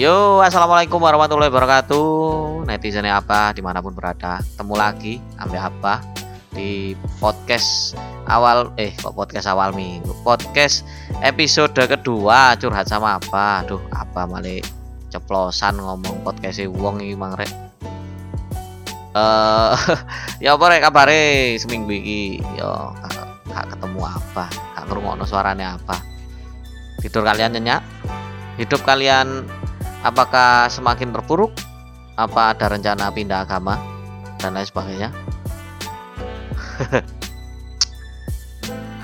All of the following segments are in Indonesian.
Yo, assalamualaikum warahmatullahi wabarakatuh. Netizen apa di mana pun berada, temu lagi ambil apa di podcast awal eh kok podcast awal minggu? Podcast episode kedua curhat sama apa? Aduh apa malah ceplosan ngomong podcast wong iki mang rek. Eh ya apa rek kabare seminggu iki? Yo gak, gak ketemu apa gak ngrungokno suaranya apa. Tidur kalian nyenyak? Hidup kalian apakah semakin terpuruk apa ada rencana pindah agama dan lain sebagainya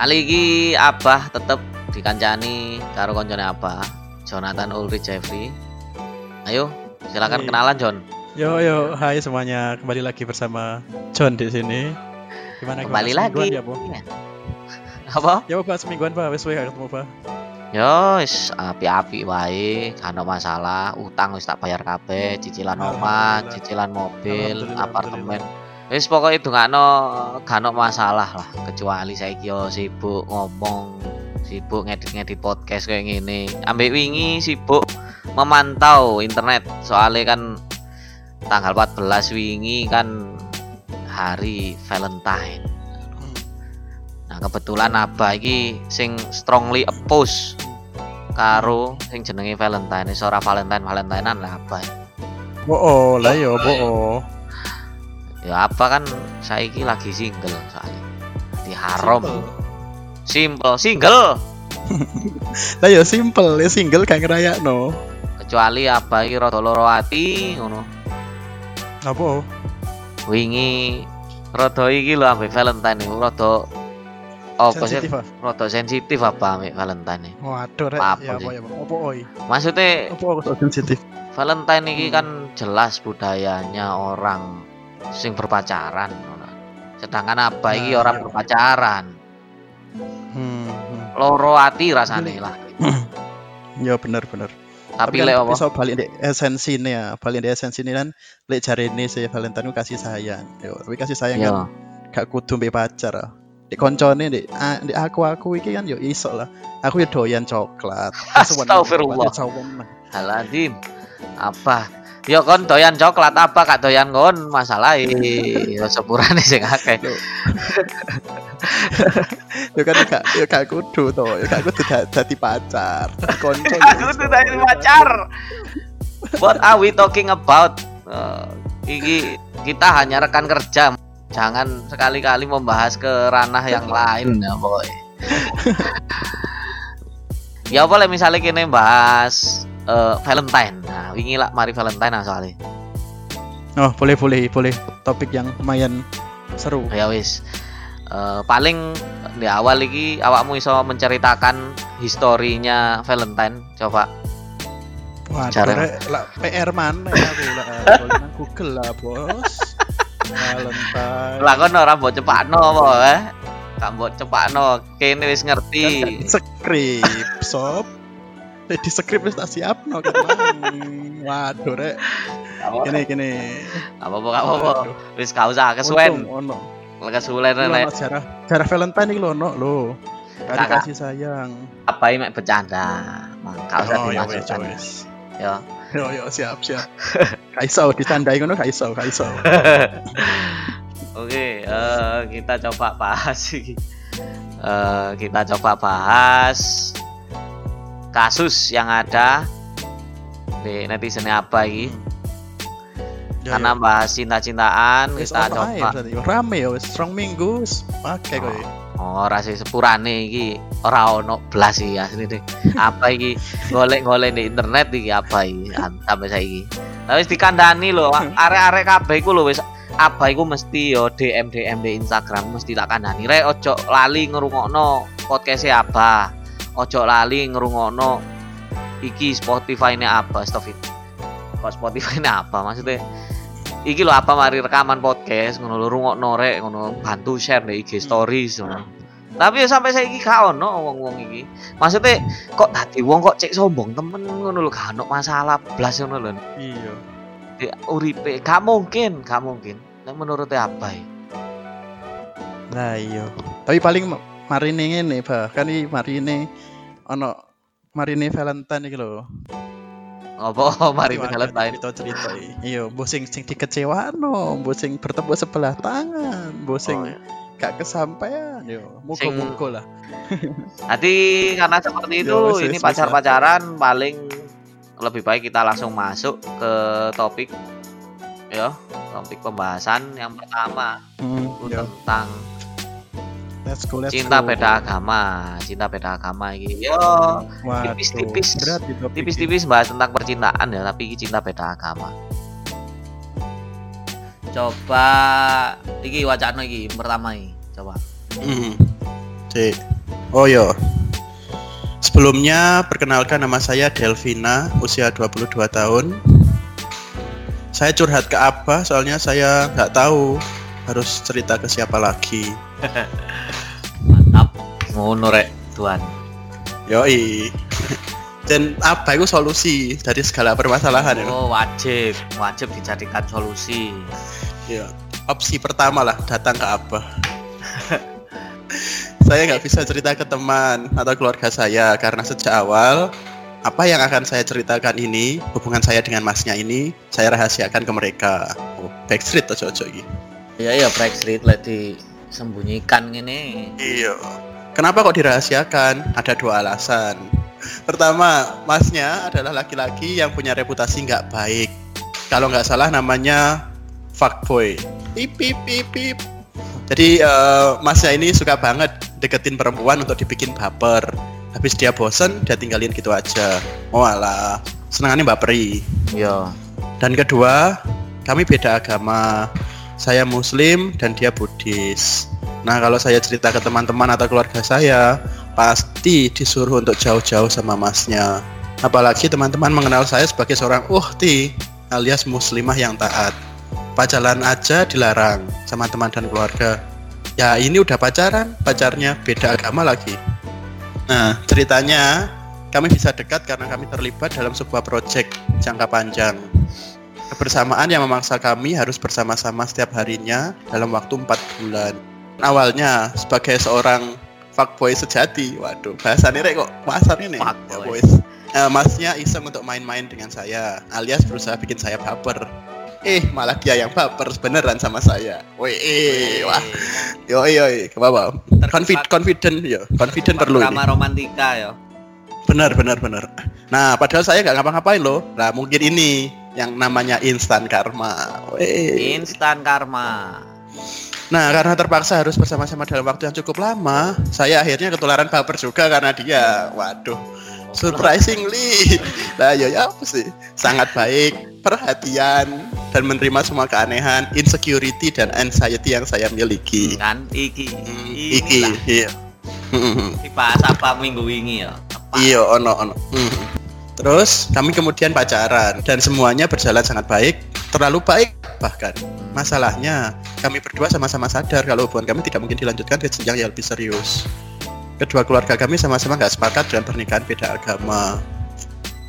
kali ini abah tetep dikancani karo koncone apa Jonathan Ulrich Jeffrey ayo silakan Iya. kenalan John Yo yo, hai semuanya. Kembali lagi bersama John di sini. Gimana kembali gimana? lagi Ya, Bo? apa Ya, Pak, semingguan, Pak. Wes ketemu, Pak. Yo, wis api-api wae, gak ono masalah. Utang wis tak bayar kabeh, cicilan omah, cicilan mobil, apartemen. Wis pokoknya itu gak ono gak ono masalah lah, kecuali saiki yo sibuk ngomong, sibuk ngedit-ngedit podcast kayak gini. Ambek wingi sibuk memantau internet, soalnya kan tanggal 14 wingi kan hari Valentine. Nah kebetulan Abah iki sing strongly oppose karo sing jenenge Valentine. Ora Valentine Valentinean lah Abah. Bo, lah yo, bo. Ya apa kan saiki lagi single soalnya. Di haram. Simple, single. Lah yo simple, ya single gak ngerayakno. Kecuali Abah iki rada loro ati ngono. Apa? Wingi rada iki lho ambek Valentine rada apa sih Sensitif, ah? rada sensitif apa ambek Valentine. Waduh, rek. Apa Ya apa ya? Apa oi? Maksudnya Apa kok sensitif? Valentine ini Hmm. kan jelas budayanya orang sing berpacaran. Sedangkan apa iki Nah, orang iya. berpacaran. Hmm. hmm. Loro ati rasane lah. Ya bener bener. Tapi kan lek apa? iso balik di esensi ini ya, balik di esensi ini kan lek jari ini si Valentine kasih sayang. Yo, tapi kasih sayang kan Yo. gak kudu mbek pacar. Di koncone di, ah, di aku aku iki kan yo iso lah. Aku yo doyan coklat. Astagfirullah. Haladim. Apa? Yo kon doyan coklat apa kak doyan kon masalah yo sepurane sing akeh. Yo kan gak yo gak kudu to, yo gak kudu da- dadi pacar. Dadi konco. Aku tuh dari pacar. What are we talking about? Eh, iki kita hanya rekan kerja. Jangan sekali-kali membahas ke ranah yang lain ya boy. ya boleh misalnya kini bahas eh, Valentine. Nah, wingi lah mari Valentine nah soalnya. Oh, boleh boleh boleh. Topik yang lumayan seru. Ya wis. Eh, paling di awal iki awakmu iso menceritakan historinya Valentine. Coba. Waduh, Cara- PR mana ya aku lah. Google lah, Bos. Valentine. Lah kon ora mbok cepakno apa eh? Gak mbok cepakno, kene wis ngerti. kan skrip sob Lek di skrip wis tak siapno kan waduh rek gini gini Apa-apa apa-apa. Wis gak usah kesuwen. Ono nek ono jarah jarah Valentine iki lho ono lho kasih sayang apa mek bercanda. Mang gak usah oh ya wis dimasukkan. wis Ya. yo yo siap siap. Iso ditandai ngono gak iso Oke, eh, kita coba bahas. Eh, kita coba bahas kasus yang ada di netizen apa iki. Ya, Karena ya. bahas cinta-cintaan kita coba. rame wis strong minggu pakai Oh, ora sih sepurane iki ora ono blas iki asli deh. Apa iki golek-golek di internet iki apa iki sampai saiki. Lah wis dikandani lho, arek-arek kabeh iku lho wis apa iku mesti yo DM DM di Instagram mesti tak kandani rek ojo lali ngrungokno podcast apa. Ojo lali ngrungokno iki Spotify ini apa stop it. Kok Spotify ini apa maksudnya? Iki lho apa mari rekaman podcast ngono lho rungokno rek ngono bantu share di IG stories ngono. Tapi ya sampai saiki gak ono wong-wong iki. Maksudnya kok tadi wong kok cek sombong temen ngono lho gak ono masalah blas ngono lho. iya Di uripe gak mungkin, gak mungkin. Nek menurut apa ya? Lah iya. Tapi paling ma- marine ngene, Bah. Kan iki marine ono marine Valentine iki lho. Ngopo mari akeh lain. cerita-cerita iya mbok sing sing dikecewano mbok sing bertemu sebelah tangan. Mbok sing Oh, iya. gak kesampaian. Yo muga-muga lah. Nanti karena seperti itu ini pacar-pacaran paling lebih baik kita langsung masuk ke topik ya topik pembahasan yang pertama hmm, itu yo tentang let's go let's cinta go. beda agama cinta beda agama ini yo tipis-tipis. tipis-tipis bahas tentang percintaan ya tapi ini cinta beda agama coba iki wacana iki pertama iki coba Hmm. Cik. Oh yo. Sebelumnya perkenalkan nama saya Delvina, usia 22 tahun. Saya curhat ke Abah soalnya saya nggak tahu harus cerita ke siapa lagi. mantap ngono rek tuan Yoi. Dan Abah itu solusi dari segala permasalahan ya. oh wajib wajib dijadikan solusi Iya. Opsi pertama lah datang ke Abah. saya nggak bisa cerita ke teman atau keluarga saya karena sejak awal apa yang akan saya ceritakan ini hubungan saya dengan masnya ini saya rahasiakan ke mereka. Oh, backstreet atau cocok gitu. Iya iya Brexit lek disembunyikan gini Iya. Kenapa kok dirahasiakan? Ada dua alasan. Pertama, masnya adalah laki-laki yang punya reputasi nggak baik. Kalau nggak salah namanya fuckboy. Pip pip pip pip. Jadi eh, masnya ini suka banget deketin perempuan untuk dibikin baper. Habis dia bosen, dia tinggalin gitu aja. Oh alah, senangannya baperi. iya Dan kedua, kami beda agama. Saya Muslim dan dia Buddhis. Nah, kalau saya cerita ke teman-teman atau keluarga saya, pasti disuruh untuk jauh-jauh sama masnya. Apalagi teman-teman mengenal saya sebagai seorang uhti alias muslimah yang taat. Pacaran aja dilarang sama teman dan keluarga. Ya ini udah pacaran, pacarnya beda agama lagi. Nah, ceritanya kami bisa dekat karena kami terlibat dalam sebuah proyek jangka panjang. Kebersamaan yang memaksa kami harus bersama-sama setiap harinya dalam waktu 4 bulan. Awalnya sebagai seorang fuckboy sejati, waduh bahasannya rek kok pasarnya nih. Fuckboy. Ya. Eh, masnya iseng untuk main-main dengan saya, alias berusaha bikin saya baper. Eh, malah dia yang baper beneran sama saya. Woi, eh, wah, yoi yoi, ke bawah. Confid, confident, ya, confident perlu ini. drama romantika ya Benar, benar, benar. Nah, padahal saya nggak ngapa-ngapain loh. Nah, mungkin ini yang namanya instan karma. Instan karma Nah, karena terpaksa harus bersama-sama dalam waktu yang cukup lama, saya akhirnya ketularan baper juga karena dia. Waduh, surprisingly. Nah, ya, ya apa sih? Sangat baik, perhatian, dan menerima semua keanehan, insecurity, dan anxiety yang saya miliki. kan iki Hmm, Iki Iki, lah. iya. Hmm. dibahas apa minggu ini ya? Iya, ono ono. Mhm. Terus kami kemudian pacaran dan semuanya berjalan sangat baik, terlalu baik bahkan. Masalahnya kami berdua sama-sama sadar kalau hubungan kami tidak mungkin dilanjutkan ke jenjang yang lebih serius. Kedua keluarga kami sama-sama nggak sepakat dengan pernikahan beda agama.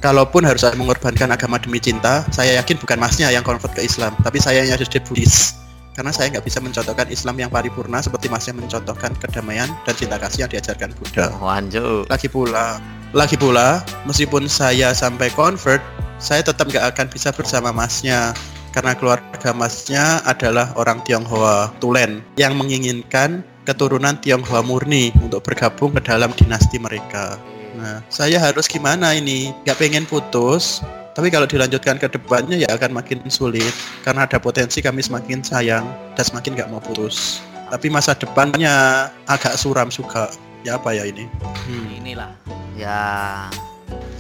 Kalaupun harus saya mengorbankan agama demi cinta, saya yakin bukan masnya yang convert ke Islam, tapi saya yang jadi Buddhis. Karena saya nggak bisa mencontohkan Islam yang paripurna seperti masnya mencontohkan kedamaian dan cinta kasih yang diajarkan Buddha. Wanjo Lagi pula, lagi pula, meskipun saya sampai convert, saya tetap nggak akan bisa bersama masnya karena keluarga masnya adalah orang Tionghoa Tulen yang menginginkan keturunan Tionghoa murni untuk bergabung ke dalam dinasti mereka. Nah, saya harus gimana ini? Nggak pengen putus, tapi kalau dilanjutkan ke depannya ya akan makin sulit karena ada potensi kami semakin sayang dan semakin nggak mau putus. Tapi masa depannya agak suram juga. Ya apa ya ini? Hmm. inilah. Ya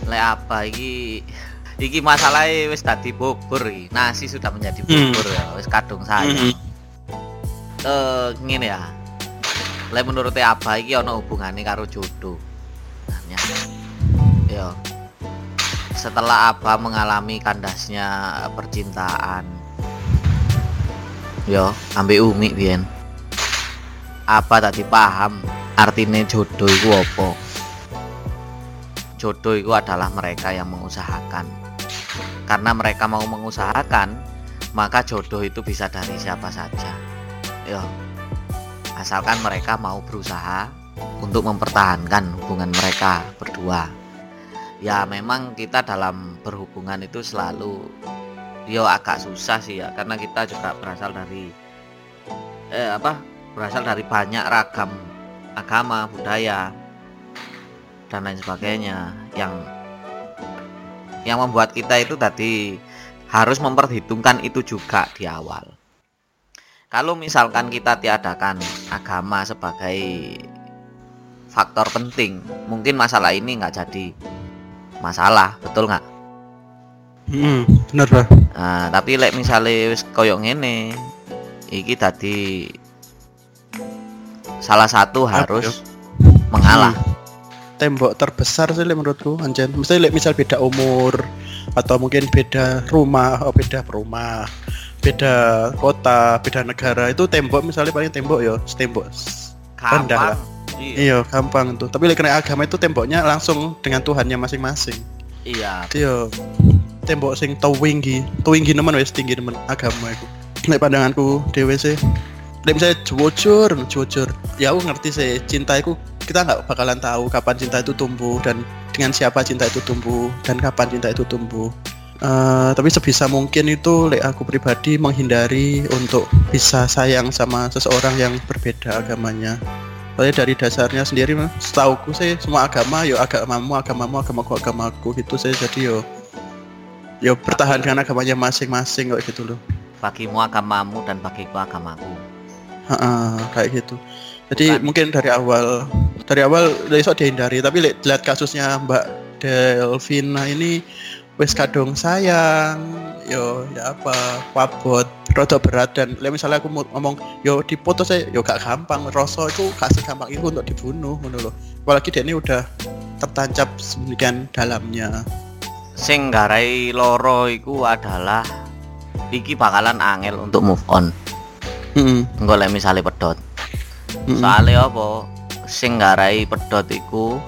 lek apa iki? Iki masalahnya wis tadi bubur iki. Nasi sudah menjadi bubur ya wis kadung saya. Mhm. eh ngene ya. Lek menurut apa iki ono hubungannya karo jodoh? Nah, ya. Setelah Abah mengalami kandasnya percintaan? Yo ambil umi biyen. Apa tadi paham artinya jodoh itu apa? Jodoh itu adalah mereka yang mengusahakan. Karena mereka mau mengusahakan maka jodoh itu bisa dari siapa saja. Yo. Asalkan mereka mau berusaha untuk mempertahankan hubungan mereka berdua. Ya memang kita dalam berhubungan itu selalu yo agak susah sih ya karena kita juga berasal dari eh apa berasal dari banyak ragam agama budaya dan lain sebagainya yang yang membuat kita itu tadi harus memperhitungkan itu juga di awal kalau misalkan kita tiadakan agama sebagai faktor penting mungkin masalah ini nggak jadi masalah betul nggak Hmm, bener bah. Nah, tapi lek misalnya wis koyo ngene, iki tadi salah satu harus mengalah. Hmm. Tembok terbesar sih menurutku anjen. Lek misal beda umur atau mungkin beda rumah, oh beda rumah, beda kota, beda negara itu tembok misalnya paling tembok ya, tembok rendah lah. Iya. Iya, gampang tuh. Tapi kena agama itu temboknya langsung dengan Tuhannya masing-masing. Iya. Itu yo tembok sing towinggi, towinggi nemen wis tinggi nemen agama iku. Lek pandanganku dhewe sih Lek misalnya jujur, jujur, ya aku ngerti sih cinta itu kita nggak bakalan tahu kapan cinta itu tumbuh dan dengan siapa cinta itu tumbuh dan kapan cinta itu tumbuh. Eh, tapi sebisa mungkin itu lek aku pribadi menghindari untuk bisa sayang sama seseorang yang berbeda agamanya. Soalnya dari dasarnya sendiri setauku sih semua agama yo agamamu agamamu agamaku agamaku gitu sih jadi yo yo bertahan dengan agamanya masing-masing kayak gitu loh. Bagimu agamamu dan bagiku agamaku. Ha-ha, kayak gitu. Jadi Bukan. mungkin dari awal dari awal besok dihindari tapi li- lihat kasusnya Mbak Delvina ini wes kadung sayang yo ya apa wabot rada berat dan misalnya aku ngomong yo dipoto saya yo gak gampang rasa itu kasih gampang itu untuk dibunuh loh apalagi dia ini udah tertancap sedemikian dalamnya Sing garai loro iku adalah iki bakalan angel untuk move on. Mm-mm, Engko lek misale pedot. Soalnya apa? Sing garai pedot iku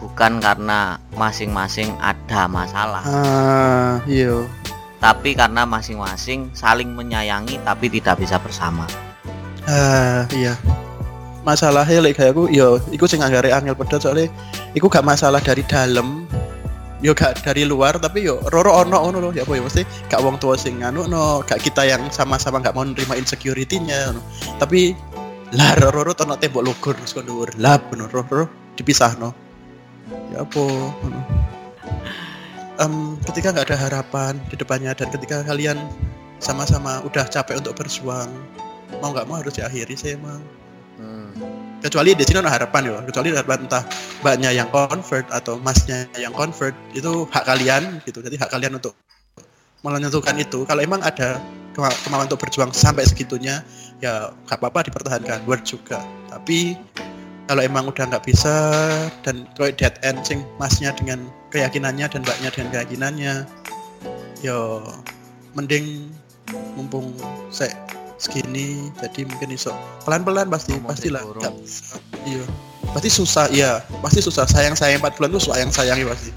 bukan karena masing-masing ada masalah, ah iya tapi karena masing-masing saling menyayangi tapi tidak bisa bersama. Ah, iya. Masalahnya lek kayak aku, yo, iku sing anggere angel pedot soalnya iku gak masalah dari dalam, yo gak dari luar, tapi yo roro ono ono loh, ya apa ya mesti gak wong tua sing anu no, gak kita yang sama-sama gak mau nerima insecurity-nya, no. tapi lah roro roro tono tembok lugur terus dhuwur, lah bener roro dipisah no. Ya apa, ngono. Em, ketika nggak ada harapan di depannya dan ketika kalian sama-sama udah capek untuk berjuang mau nggak mau harus diakhiri sih emang Hmm. Kecuali di sini ada harapan ya kecuali ada harapan entah mbaknya yang convert atau masnya yang convert itu hak kalian gitu. Jadi hak kalian untuk menentukan itu. Kalau emang ada kema- kemauan untuk berjuang sampai segitunya ya gak apa-apa dipertahankan. Word juga. Tapi kalau emang udah nggak bisa dan kayak dead end sing masnya dengan keyakinannya dan mbaknya dengan keyakinannya yo mending mumpung saya segini jadi mungkin iso. Pelan-pelan pasti Ngomong pastilah bisa. iya. Pasti susah iya. Pasti susah. Sayang sayang 4 bulan tuh sayang sayangi pasti.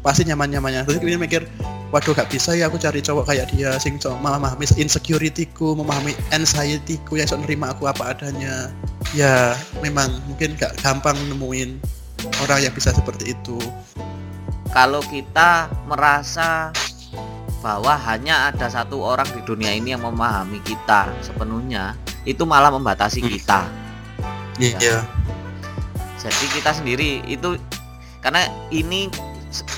Pasti nyaman nyamannya terus kemudian mikir waduh gak bisa ya aku cari cowok kayak dia sing cowok. Memahami insecurity-ku memahami anxiety-ku yang iso nerima aku apa adanya. Ya memang mungkin gak gampang nemuin orang yang bisa seperti itu. Kalau kita merasa bahwa hanya ada satu orang di dunia ini yang memahami kita sepenuhnya, itu malah membatasi Hmm. kita. iya Jadi kita sendiri itu karena ini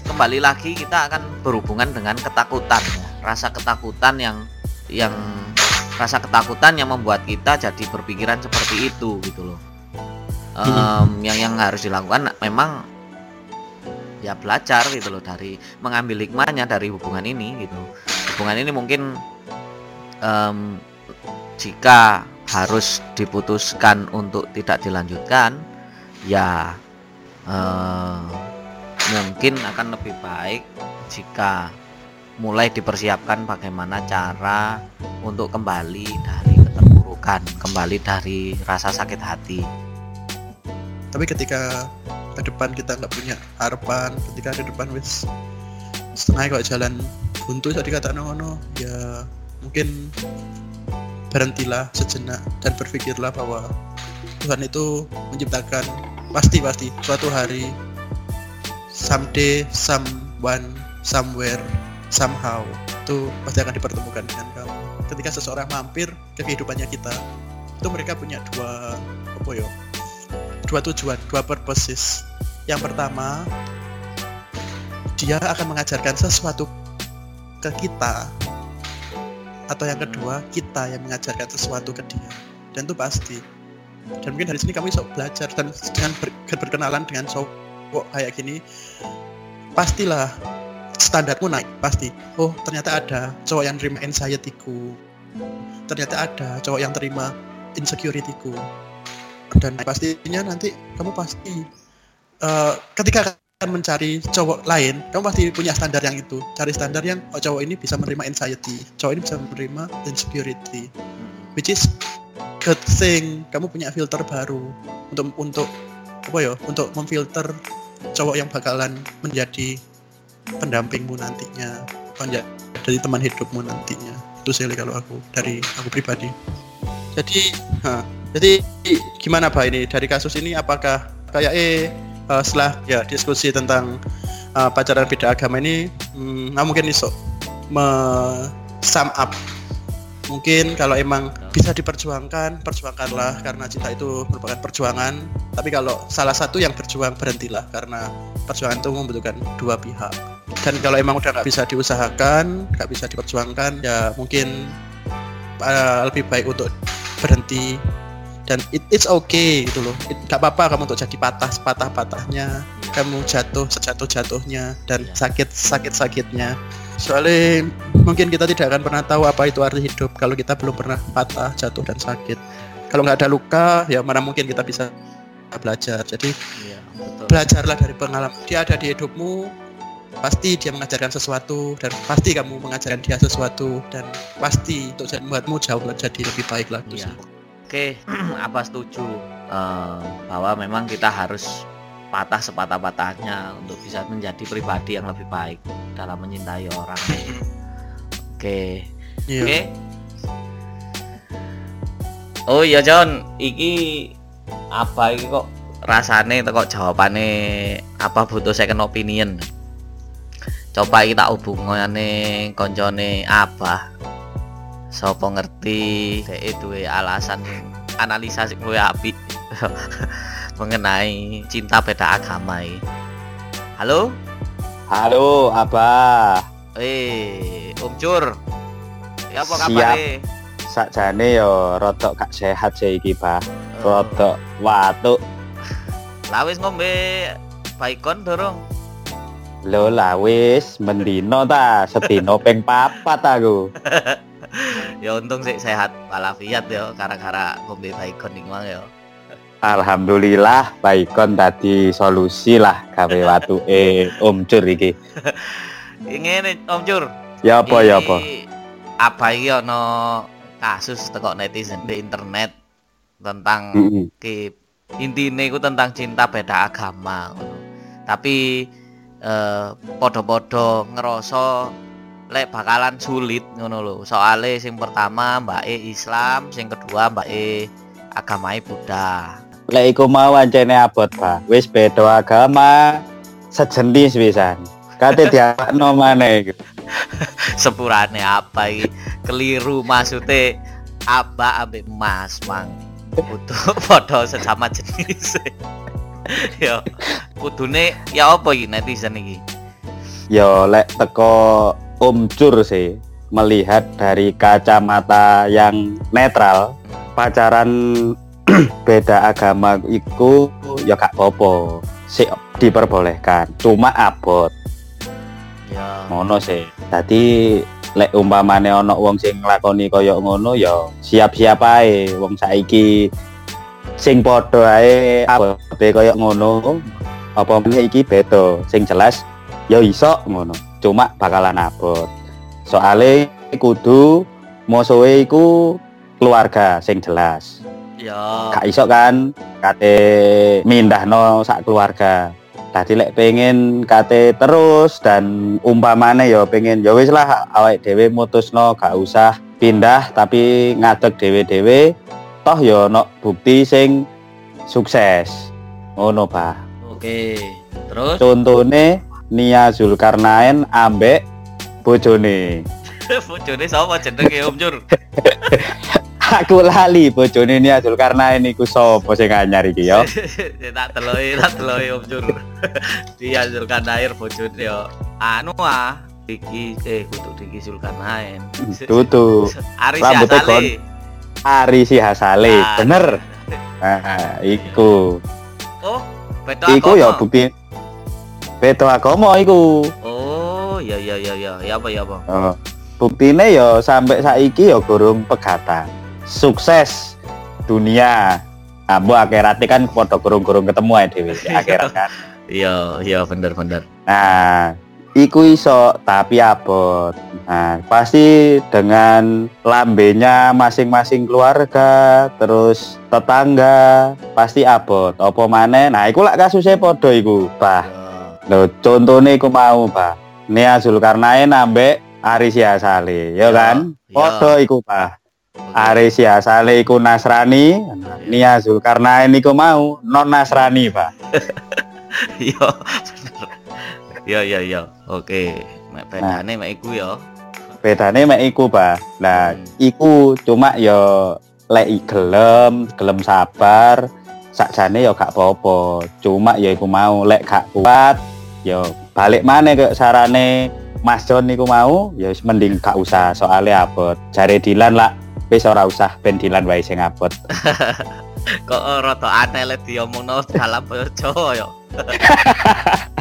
kembali lagi kita akan berhubungan dengan ketakutan, ya. rasa ketakutan yang yang rasa ketakutan yang membuat kita jadi berpikiran seperti itu gitu loh. Em, yang yang harus dilakukan memang ya belajar gitu loh dari mengambil hikmahnya dari hubungan ini gitu. Hubungan ini mungkin em, jika harus diputuskan untuk tidak dilanjutkan ya eh, mungkin akan lebih baik jika mulai dipersiapkan bagaimana cara untuk kembali dari keterpurukan, kembali dari rasa sakit hati. tapi ketika ke depan kita nggak punya harapan. Ketika ke depan wis setengah kok jalan buntu tadi kata nono ya mungkin berhentilah sejenak dan berpikirlah bahwa Tuhan itu menciptakan pasti pasti suatu hari someday someone somewhere somehow itu pasti akan dipertemukan dengan kamu. Ketika seseorang mampir ke kehidupannya kita itu mereka punya dua apa ya dua tujuan dua purposes. Yang pertama dia akan mengajarkan sesuatu ke kita atau yang kedua kita yang mengajarkan sesuatu ke dia. Dan itu pasti. Dan mungkin dari sini kamu bisa belajar dan dengan ber, berkenalan dengan cowok kayak gini pastilah standarmu naik pasti. Oh ternyata ada cowok yang terima anxiety-ku. Ternyata ada cowok yang terima insecurity-ku dan pastinya nanti kamu pasti uh, ketika akan mencari cowok lain, kamu pasti punya standar yang itu. Cari standar yang oh, cowok ini bisa menerima anxiety, cowok ini bisa menerima insecurity. Which is good thing. Kamu punya filter baru untuk untuk apa ya? Untuk memfilter cowok yang bakalan menjadi pendampingmu nantinya, menjadi teman hidupmu nantinya. Itu sih kalau aku dari aku pribadi. Jadi, ha, jadi gimana pak ini? Dari kasus ini apakah kayak eh uh, setelah ya diskusi tentang uh, pacaran beda agama ini hmm, nah mungkin iso me sum up. Mungkin kalau emang bisa diperjuangkan perjuangkanlah karena cinta itu merupakan perjuangan. Tapi kalau salah satu yang berjuang berhentilah karena perjuangan itu membutuhkan dua pihak. Dan kalau emang udah nggak bisa diusahakan nggak bisa diperjuangkan ya mungkin uh, lebih baik untuk berhenti dan it, it's okay gitu loh. It, gak apa-apa kamu untuk jadi patah patah patahnya kamu jatuh sejatuh jatuhnya dan iya. sakit sakit sakitnya soalnya mungkin kita tidak akan pernah tahu apa itu arti hidup kalau kita belum pernah patah jatuh dan sakit. Kalau nggak ada luka ya mana mungkin kita bisa belajar. Jadi ya, betul. belajarlah dari pengalaman. Dia ada di hidupmu pasti dia mengajarkan sesuatu dan pasti kamu mengajarkan dia sesuatu dan pasti untuk membuatmu jauh jadi lebih baik lagi ya. Oke, apa setuju uh, bahwa memang kita harus patah sepatah-patahnya untuk bisa menjadi pribadi yang lebih baik dalam menyintai orang. Oke. Iya. Oke. Oh iya John, iki apa iki kok rasane kok jawabannya apa butuh second opinion. Coba kita hubungane koncone apa Sopo ngerti itu alasan analisa sing luwih apik mengenai cinta beda agama ini. Halo? Halo, Abah. Eh, Om Cur. Ya apa kabar? Sakjane yo rodok gak sehat sih iki, Bah. Oh. Rodok watuk. Lah wis ngombe baikon dorong. Lho lah wis mendino ta, setino ping papat aku. ya untung sih sehat walafiat ya gara-gara ngombe baikon ning mang ya Alhamdulillah baikon tadi solusi lah gawe watu eh Om Cur iki. Ingin Om Cur. Ya apa ya apa. Apa iki ono kasus teko netizen di internet tentang mm -hmm. intine iku tentang cinta beda agama Tapi eh podo-podo ngerasa lek bakalan sulit ngono lho. Soale sing pertama Mbak E Islam, sing kedua Mbak E agamai Buddha. Lek iku mau ancene abot, Pak. Wis beda agama sejenis wisan. Kate diakno maneh iku. Sepurane apa iki? Keliru maksudnya apa ambek Mas, Mang. Butuh foto sesama jenis. yo kudune ya apa iki netizen iki? Yo lek teko Om Cur sih melihat dari kacamata yang netral pacaran beda agama itu ya kak popo sih diperbolehkan cuma abot. Ya. Ngono sih. Tadi lek umpamane ono wong sing nglakoni kaya ngono ya siap-siap ae wong saiki sing padha ae abote kaya ngono apa iki beda sing jelas ya iso ngono cuma bakalan abot. Soale kudu musuhe iku keluarga sing jelas. Ya gak iso kan kate mindahno sak keluarga. Tadi lek pengen kate terus dan umpamane ya pengen ya wis lah awake dhewe mutusno gak usah pindah tapi ngadeg dhewe-dhewe toh ya no bukti sing sukses. Ngono Pak. Oke. Terus? Contone Nia Zulkarnain ambek bojone. bojone sapa jenenge Om Jur? Aku lali bojone Nia Zulkarnain iku sapa sing anyar iki yo. tak teloki, tak teloki Om Jur. Dia Zulkarnain bojone yo. Anu ah, iki eh kudu Diki Zulkarnain. Tutu. Ari Sihasale. Ari Sihasale, Ah, bener. Nah, iku. Oh, beda Iku ya bukti Beto agama iku. Oh, iya iya iya iya. Ya apa ya apa? Oh. Buktine ya sampai saiki ya gurung pegatan. Sukses dunia. Ambo akhiratnya kan padha gurung-gurung ketemu ae dhewe akhirat kan. Iya, iya bener bener. Nah, iku iso tapi abot. Nah, pasti dengan lambenya masing-masing keluarga, terus tetangga, pasti abot. Apa maneh? Nah, iku lak kasusnya podo iku, Bah. Lho, contohnya iku mau, Bah. Nia Zulkarnain ambek Ari Sihasale, ya kan? Iya. Podo iku, Bah. Ari Sihasale iku Nasrani, Nia Zulkarnain iku mau non Nasrani, Pak. Iya, bener. Iya iya iya. Oke, mek bedane mek iku ya. bedane mek iku Pak. Nah, iku cuma yo lek i gelem, gelem sabar, sakjane yo gak apa-apa. Cuma ya iku mau lek gak kuat, yo balik maneh ke sarane Mas John niku mau, ya mending gak usah soalnya abot. Jare Dilan lah, wis ora usah ben Dilan wae sing abot. Kok rada aneh lek diomongno dalam basa Jawa ya.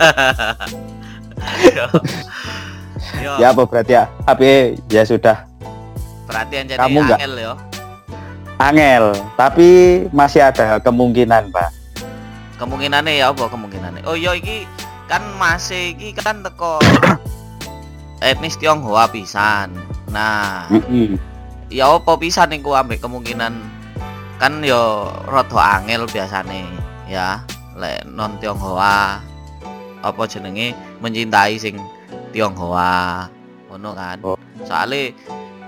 Yo. Yo, Ya apa berarti ya? Tapi ya sudah perhatian jadi kamu angel ya. Angel, tapi masih ada kemungkinan, Pak. Kemungkinannya ya apa kemungkinannya? Oh iya iki kan masih iki kan teko etnis Tionghoa pisan. Nah, Mm-mm. ya apa pisan iku ambek kemungkinan kan yo rada angel biasane ya lek non Tionghoa apa jenenge mencintai sing Tionghoa ngono kan Oh. soalnya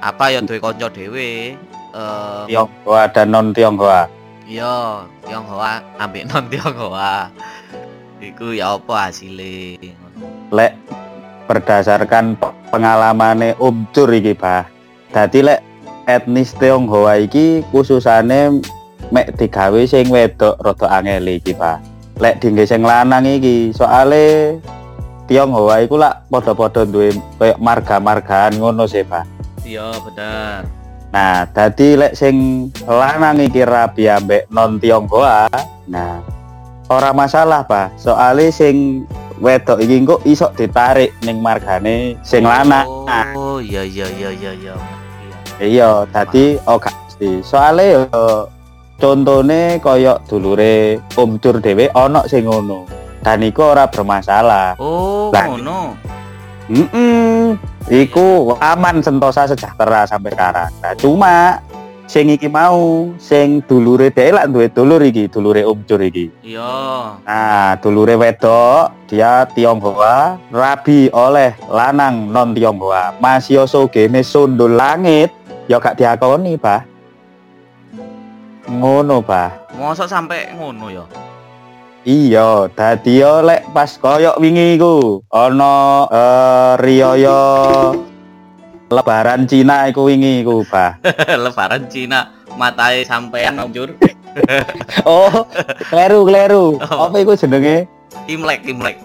apa ya duwe kanca dhewe eh Tionghoa dan non Tionghoa. iya Tionghoa ambek non Tionghoa iku ya apa hasilnya lek berdasarkan pe- pengalamane Om Cur iki, Bah. Dadi lek etnis Tionghoa iki khususane mek digawe sing wedok rada angel iki, Bah. Lek dingge sing lanang iki, soale Tionghoa iku lak padha-padha duwe koyo marga-margaan ngono sih, Bah. iya bener Nah, dadi lek sing lanang iki rabi ambek non Tionghoa, nah ora masalah, Pak. Soale sing wedok iki engko iso ditarik ning margane sing lanang. Oh iya iya iya iya iya iya iya, dadi oh gak mesti. Soale yo contone koyo dulure Om Dur dhewe ana sing ngono. Dan iku ora bermasalah. oh ngono Mm iku aman sentosa sejahtera sampai sekarang. Nah, cuma sing iki mau sing dulure dhewe lak duwe dulur iki, dulure Om Cur iki. iya Nah, dulure wedok dia Tionghoa rabi oleh lanang non Tionghoa. Masih sogene sundul langit ya gak diakoni, Bah. Ngono, Bah. mosok sampai ngono ya Iya, dadi yo lek pas koyok wingi iku ana eh riyaya lebaran Cina iku wingi iku, Bah. lebaran Cina matai sampean anjur Oh, kleru kleru. Oh. Apa iku jenenge? Imlek Imlek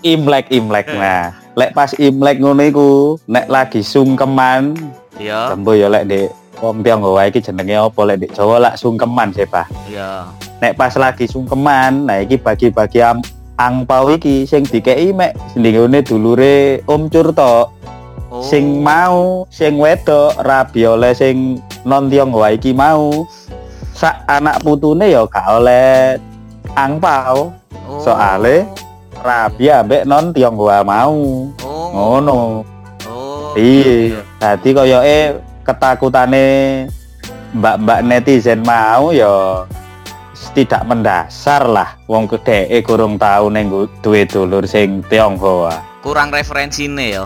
Imlek Imlek. Nah, lek pas Imlek ngono iku, nek lagi sungkeman, iya tembo ya lek Dek wong Tionghoa iki jenenge apa? Lek Jawa lak sungkeman sih, Bah. iya. Nek pas lagi sungkeman, nah iki bagi-bagi am angpau iki sing dikeki mek sendingune dulure Om Cur tok. oh. Sing mau sing wedok rabi oleh sing non Tionghoa iki mau. Sak anak putune ya gak oleh angpau. Oh. soale rabi ambek non Tionghoa mau. Oh. Ngono. Oh iya. dadi koyoke ketakutane mbak-mbak netizen mau ya tidak mendasar lah wong kedeke kurang tau ning duwe dulur sing Tionghoa kurang referensine ya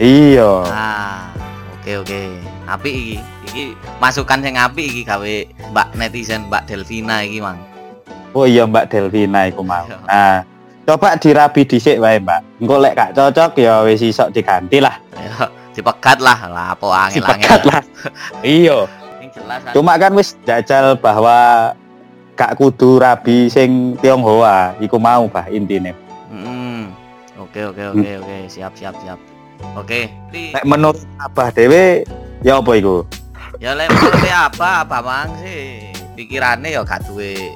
iya ah oke oke api iki iki masukan sing api iki gawe Mbak netizen Mbak Delvina iki mang Oh iya Mbak Delvina iku mau. Iya. Nah, coba dirabi dhisik wae Mbak. Engko lek gak cocok ya wis isok diganti lah. Ya, dipegat lah lah apa angel-angel. Dipegat lah. Iya. Yang jelas. Cuma kan wis jajal bahwa gak kudu rabi sing Tionghoa iku mau bah intine. Oke oke oke oke siap siap siap. Oke. Nek menurut Abah dhewe ya apa iku? Ya lek menurut apa apa mang sih pikirannya ya gak duwe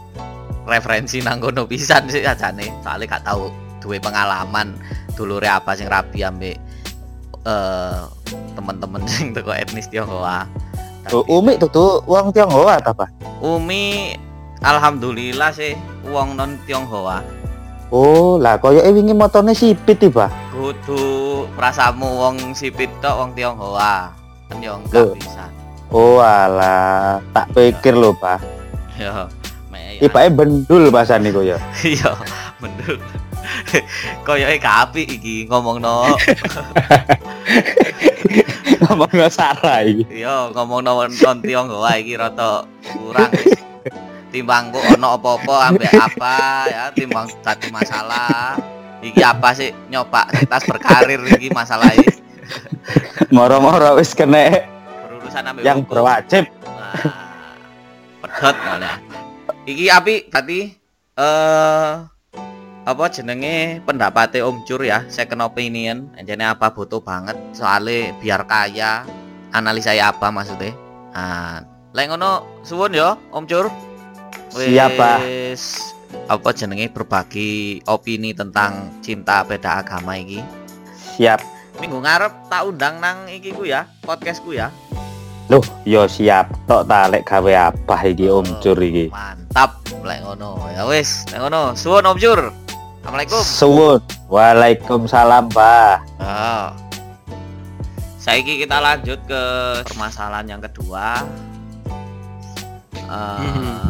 referensi nang kono pisan sih ajane. Soalnya gak tahu duwe pengalaman dulure apa sing rabi ambek eh teman-teman sing teko etnis Tionghoa. Oh, Umi tuh wong Tionghoa Bah? Umi alhamdulillah sih wong non Tionghoa. Oh, lah koyo e wingi motone sipit iki, Bah. Kudu prasamu wong sipit tok wong Tionghoa. Kan yo enggak bisa. Oh, alah, tak pikir lho. Ya. mek ya. Ibake bendul kok ya. Iya, bener. Koyoke gak apik iki ngomongno. Ngomongno Sarah iki. Iya, ngomongno non Tionghoa iki rada kurang. Timbang kok ono apa-apa ambek apa ya, timbang satu masalah. Iki apa sih nyoba tas berkarir iki masalah iki. Moro-moro wis kena Berurusan ambek yang hukum. berwajib. Nah, pedot malah. Iki api tadi eh apa jenenge pendapatnya Om Cur ya, second opinion. Jadi apa butuh banget soalnya biar kaya analisa ya apa maksudnya. Nah, lek ngono suwun ya Om Cur. Siap, Pak. Wis, apa jenenge berbagi opini tentang cinta beda agama iki. Siap. Minggu ngarep tak undang nang iki ku ya, podcastku ya. Loh, yo siap. Tok ta lek gawe apa iki Om Cur iki. Mantap, lek ngono. Ya wis, lek ngono. Suwun Om Cur. Assalamualaikum. Suwun. Waalaikumsalam, Bah. Oh. Saiki kita lanjut ke permasalahan yang kedua. Ehm,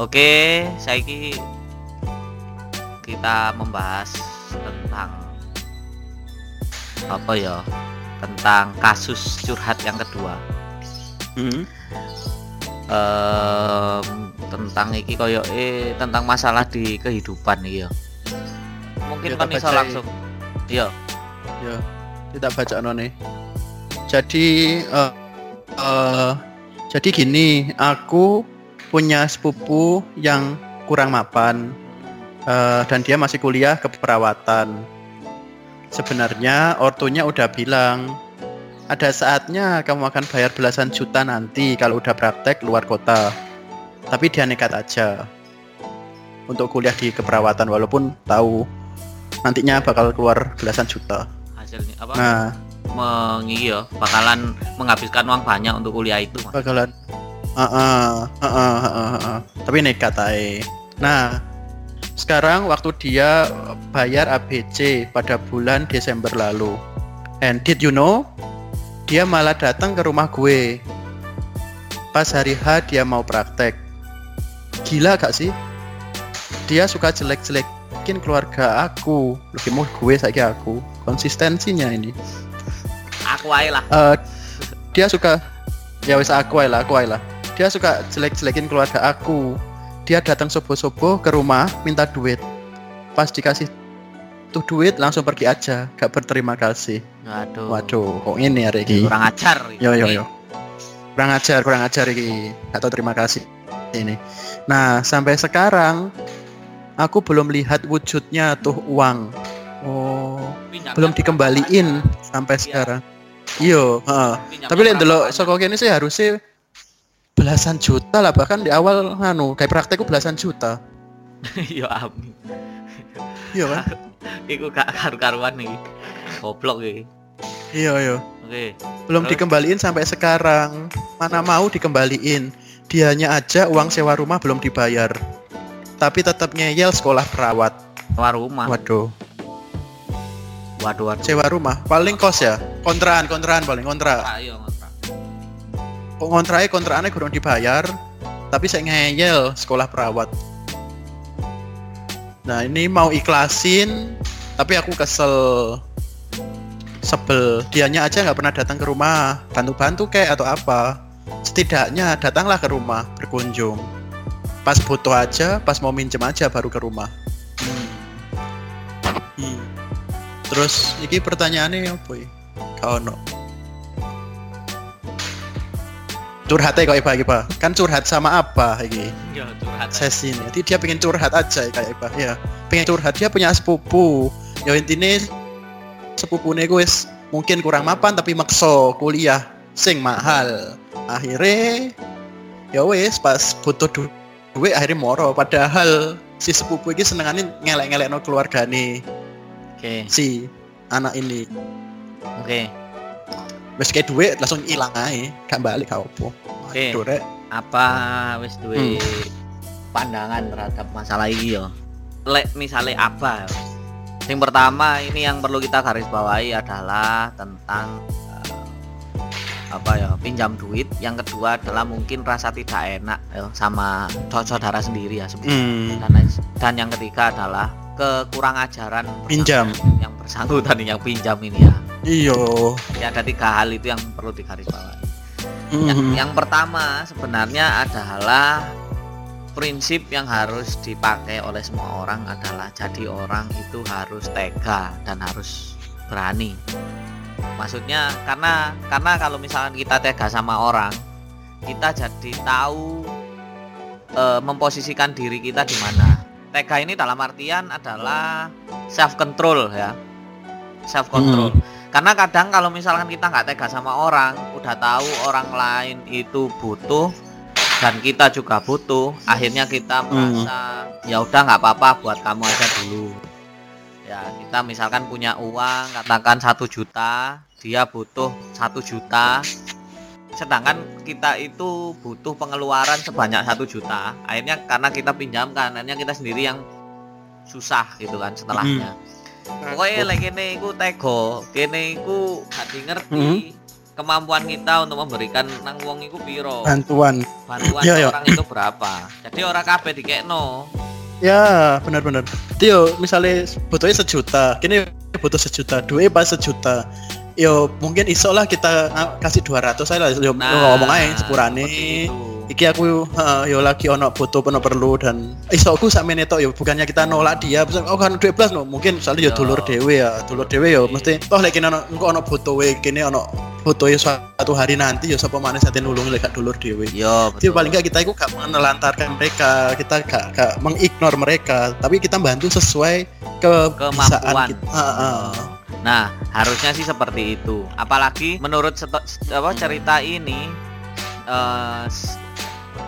Oke, saiki kita membahas tentang apa ya? Tentang kasus curhat yang kedua. Hmm. Em, tentang iki koyo eh tentang masalah di kehidupan iki ya. Mungkin Ya, kan iso bacai. langsung. Iya. Ya, kita baca nih. Jadi eh eh, jadi gini, aku punya sepupu yang kurang mapan eh, dan dia masih kuliah keperawatan. Sebenarnya ortunya udah bilang ada saatnya kamu akan bayar belasan juta nanti kalau udah praktek luar kota. Tapi dia nekat aja untuk kuliah di keperawatan walaupun tahu nantinya bakal keluar belasan juta. Hasilnya apa? Nah, mengi ya bakalan menghabiskan uang banyak untuk kuliah itu Mas. bakalan Heeh, heeh, heeh, heeh. tapi nekat ae. Nah, sekarang waktu dia bayar ABC pada bulan Desember lalu. And did you know? Dia malah datang ke rumah gue. Pas hari H dia mau praktek. Gila gak sih? Dia suka jelek-jelekin keluarga aku. Lebih mau gue saya aku. Konsistensinya ini. aku aja lah. Eh, dia suka ya wis aku ae lah aku ae lah. Dia suka jelek-jelekin keluarga aku. Dia datang sobo-sobo ke rumah minta duit. Pas dikasih tuh duit langsung pergi aja. Gak berterima kasih. Waduh. Waduh kok ini hari ini kurang ajar. Yo yo yo. Kurang ajar kurang ajar ini atau terima kasih ini. Nah sampai sekarang aku belum lihat wujudnya tuh uang. Oh. Pinjamnya belum berapa, dikembaliin sampai Iya. sekarang. Iyo heeh. Mas? Pinjamnya tapi lihat dulu soko kene sih harusnya belasan juta lah bahkan di awal anu kayak praktekku belasan juta. Iya amin iya kan? Iku gak karu-karuan nih goblok iki. Iya iya. Oke belum Terus? dikembaliin sampai sekarang. Mana mau dikembaliin dianya aja uang sewa rumah belum dibayar. Tapi tetap ngeyel sekolah perawat. Sewa rumah. Waduh. Waduh waduh. Sewa rumah. Paling kos ya? Kontraan kontraan paling kontrak. Ah, iya ngontrak kontraknya kontrakannya kurang dibayar tapi saya ngeyel sekolah perawat. Nah ini mau ikhlasin tapi aku kesel. Sebel. Dianya aja nggak pernah datang ke rumah. Bantu-bantu kayak atau apa setidaknya datanglah ke rumah berkunjung. Pas butuh aja pas mau minjem aja baru ke rumah. Hmm. terus ini pertanyaannya apa ya? Kau no curhatnya kok Iba, Iba kan curhat sama apa ini Ya curhat. sesi ini. Jadi dia pengen curhat aja kayak Iba ya. Pengen curhat dia punya sepupu. Ya intinya sepupu gue wis mungkin kurang mapan tapi makso kuliah sing mahal akhirnya ya wes pas butuh du duit akhirnya moro padahal si sepupu ini senengannya ngelek-ngelek no keluarga nih Oke, si anak ini oke. wes kayak duit langsung hilang aja gak balik kau apa Oke. Rek. Apa wis duwe pandangan terhadap masalah ini yo? Lek misalnya apa? Yang pertama ini yang perlu kita garis bawahi adalah tentang apa ya pinjam duit. Yang kedua adalah mungkin rasa tidak enak yo, sama saudara sendiri ya sebenarnya. Hmm. dan yang ketiga adalah kekurang ajaran Pinjam. yang bersangkutan yang pinjam ini ya iyo ya ada tiga hal itu yang perlu digarisbawahi yang, Hmm. yang pertama sebenarnya adalah prinsip yang harus dipakai oleh semua orang adalah jadi orang itu harus tega dan harus berani maksudnya karena karena kalau misalkan kita tega sama orang kita jadi tahu eh, memposisikan diri kita di mana. Tega ini dalam artian adalah self control ya. Self control karena kadang kalau misalkan kita nggak tega sama orang udah tahu orang lain itu butuh dan kita juga butuh akhirnya kita merasa ya udah nggak apa-apa buat kamu aja dulu ya kita misalkan punya uang katakan satu juta dia butuh satu juta. Sedangkan kita itu butuh pengeluaran sebanyak satu juta akhirnya karena kita pinjamkan akhirnya kita sendiri yang susah gitu kan setelahnya. Pokoknya lagi kene iku tego kene iku hati ngerti kemampuan kita untuk memberikan nang wong iku piro? Bantuan. Bantuan iya. orang itu berapa? Jadi orang kabeh dikekno ya benar-benar Tio misalnya butuhnya sejuta kini butuh sejuta duit pas sejuta. Yo mungkin iso lah kita ah, kasih 200 saya lah. Yo ngomong aja sepurane. Nah. Iki aku heeh, yo lagi ono butuh ono perlu dan iso aku sak menit tok yo bukannya kita nolak dia bisa oh kan duit plus no mungkin soalnya yo dulur dewe ya dulur dewe yo mesti toh lagi ono engko ono butuh we kene ono butuh suatu hari nanti yo sapa maneh sate nulungi lek gak dulur dewe yo jadi betul. paling nggak kita itu gak menelantarkan mereka, kita gak, gak mengignore mereka, tapi kita bantu sesuai kebisaan Kemampuan. kita. Ah, ah. Nah, harusnya sih seperti itu. Apalagi menurut apa cerita ini eh,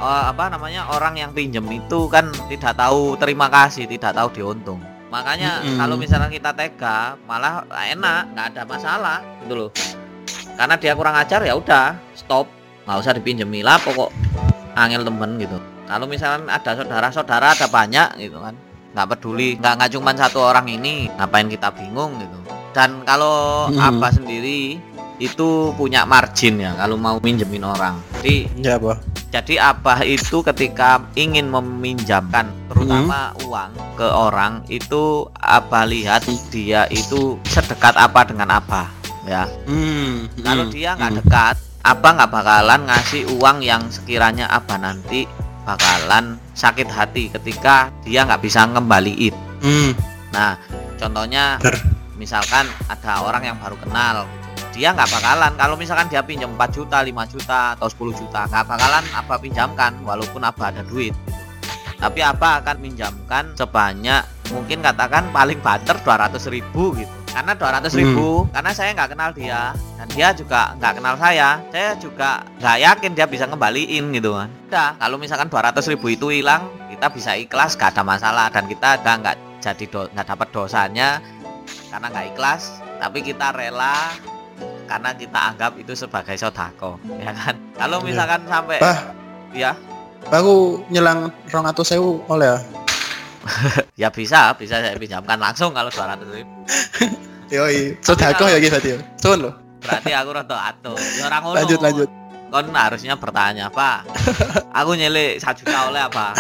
eh, apa namanya orang yang pinjem itu kan tidak tahu terima kasih, tidak tahu diuntung. Makanya Mm-mm. kalau misalnya kita tega, malah enak, nggak ada masalah gitu loh. Karena dia kurang ajar ya udah, stop, nggak usah dipinjemi lah pokok angel temen gitu. Kalau misalnya ada saudara-saudara ada banyak gitu kan, nggak peduli, nggak nggak cuma satu orang ini, ngapain kita bingung gitu. Dan kalau Mm. Abah sendiri itu punya margin ya kalau mau minjemin orang. Jadi Ya, Bah. Jadi Abah itu ketika ingin meminjamkan terutama uang ke orang itu Abah lihat dia itu sedekat apa dengan Abah ya. Hmm, Kalau hmm, dia nggak hmm. dekat, Abah nggak bakalan ngasih uang yang sekiranya Abah nanti bakalan sakit hati ketika dia nggak bisa ngembaliin. Hmm, Nah, contohnya misalkan ada orang yang baru kenal. Dia nggak bakalan. Kalau misalkan dia pinjam 4 juta 5 juta atau 10 juta nggak bakalan apa pinjamkan walaupun apa ada duit gitu. tapi apa akan minjamkan sebanyak mungkin katakan paling banter 200 ribu gitu. Karena 200 ribu karena saya nggak kenal dia dan dia juga nggak kenal saya saya juga nggak yakin dia bisa ngembaliin gitu kan. Udah kalau misalkan 200 ribu itu hilang kita bisa ikhlas gak ada masalah dan kita udah nggak jadi do- nggak dapat dosanya karena nggak ikhlas tapi kita rela karena kita anggap itu sebagai sodako ya kan kalau Iya. misalkan sampai Bah. ya aku nyelang rong atau sewu oleh ya. ya bisa bisa saya pinjamkan langsung kalau 200 ribu Yoi, sodako ya gitu Tio. Sun lo. berarti aku rada atuh ya orang Lanjut lanjut. kon harusnya bertanya pak aku nyelek satu juta oleh apa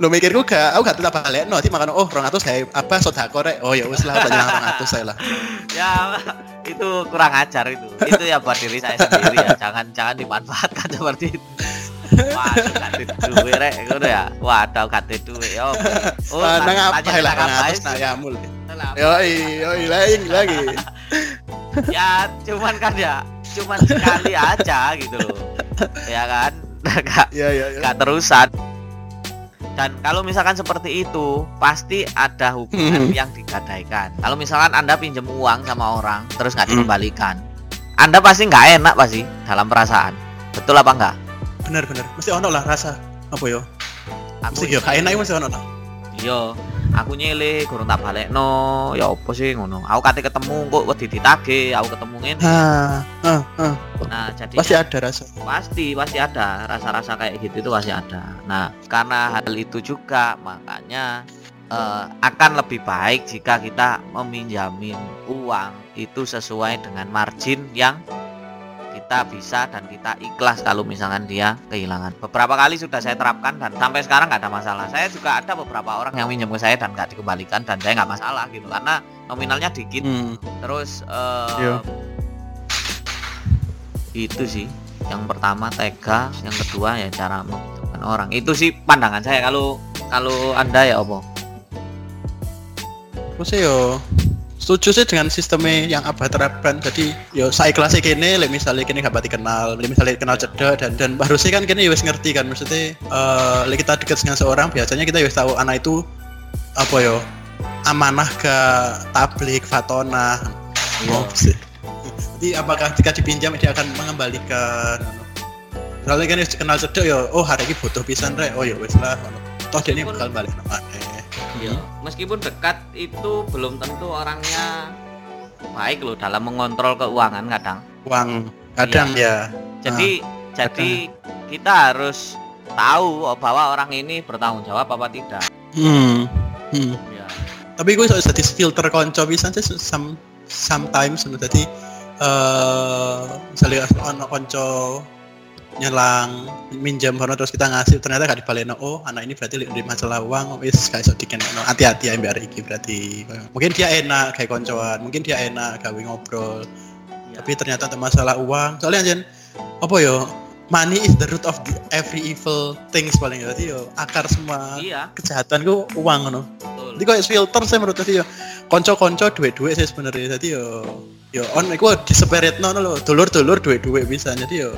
Lo mikirku gak, aku gak tetap balik, no, makan oh rong atau saya apa sodako rek, oh ya wis lah banyak rong atau saya lah. ya itu kurang ajar itu itu ya buat diri saya sendiri ya jangan jangan dimanfaatkan seperti itu Waduh, gak duwe rek ngono ya. Waduh, gak duwe yo. Oh, tanya- apa lah nang apa ngatus sih? nak yamul. Lah, Yoi, yoi lagi lagi. ya cuman kan ya cuman sekali aja gitu loh ya kan gak, Ya ya ya. gak terusan dan kalau misalkan seperti itu pasti ada hubungan Hmm. yang digadaikan kalau misalkan anda pinjam uang sama orang terus nggak Hmm. dikembalikan anda pasti nggak enak pasti dalam perasaan betul apa enggak Bener bener. Mesti ono lah rasa apa yo? Mesti yo enak mesti ono lah. iya aku nyele kurang tak balik no ya apa sih ngono? Aku kate ketemu kok wedi ditage aku ketemu ngene. Ah, ah, ah. nah jadi Pasti ada rasa. pasti pasti ada. Rasa-rasa kayak gitu itu pasti ada. Nah karena hal itu juga makanya eh, akan lebih baik jika kita meminjamin uang itu sesuai dengan margin yang kita bisa dan kita ikhlas kalau misalkan dia kehilangan beberapa kali sudah saya terapkan dan sampai sekarang nggak ada masalah saya juga ada beberapa orang yang minjem ke saya dan nggak dikembalikan dan saya nggak masalah gitu karena nominalnya dikit Hmm. Terus Iya. itu sih yang pertama tega, yang kedua ya cara menentukan orang. Itu sih pandangan saya kalau kalau anda ya opo. Aku sih yo setuju sih dengan sistemnya yang abah terapkan. Jadi yo saya kelas kene lek misalnya kene gak pati kenal lek misalnya kenal cedek dan dan harusnya kan ya wis ngerti kan. Maksudnya lek kita dekat dengan seorang biasanya kita wis tahu anak itu apa yo amanah ke tablik fatona oh sih. Jadi apakah jika dipinjam dia akan mengembalikan? Soalnya kan kenal cedek yo oh hari ini butuh pisan rek. Oh ya wis lah. Toh dia ini bakal balik namanya Iya. Meskipun dekat itu belum tentu orangnya baik loh dalam mengontrol keuangan kadang. uang kadang ya Jadi jadi kita harus tahu oh, bahwa orang ini bertanggung jawab apa tidak. Hmm. hmm. Ya. Tapi gue soal jadi filter konco bisa sih some, sometimes dadi eh misalnya konco nyelang minjam hono terus kita ngasih. Ternyata gak dibaleno oh anak ini berarti di masalah uang wis gak iso dikenekno hati-hati ya mbak iki berarti. Mungkin dia enak kayak koncoan. Mungkin dia enak gawe ngobrol. Ya. tapi ternyata untuk masalah uang. Soalnya anjen apa yo? Money is the root of the every evil things paling jadi yo akar semua Iya, kejahatan ku uang betul. jadi kayak filter saya menurut saya konco-konco duit-duit saya sebenarnya. Jadi yo yo on iku diseperetno no lho dulur-dulur duit-duit bisa. Jadi yo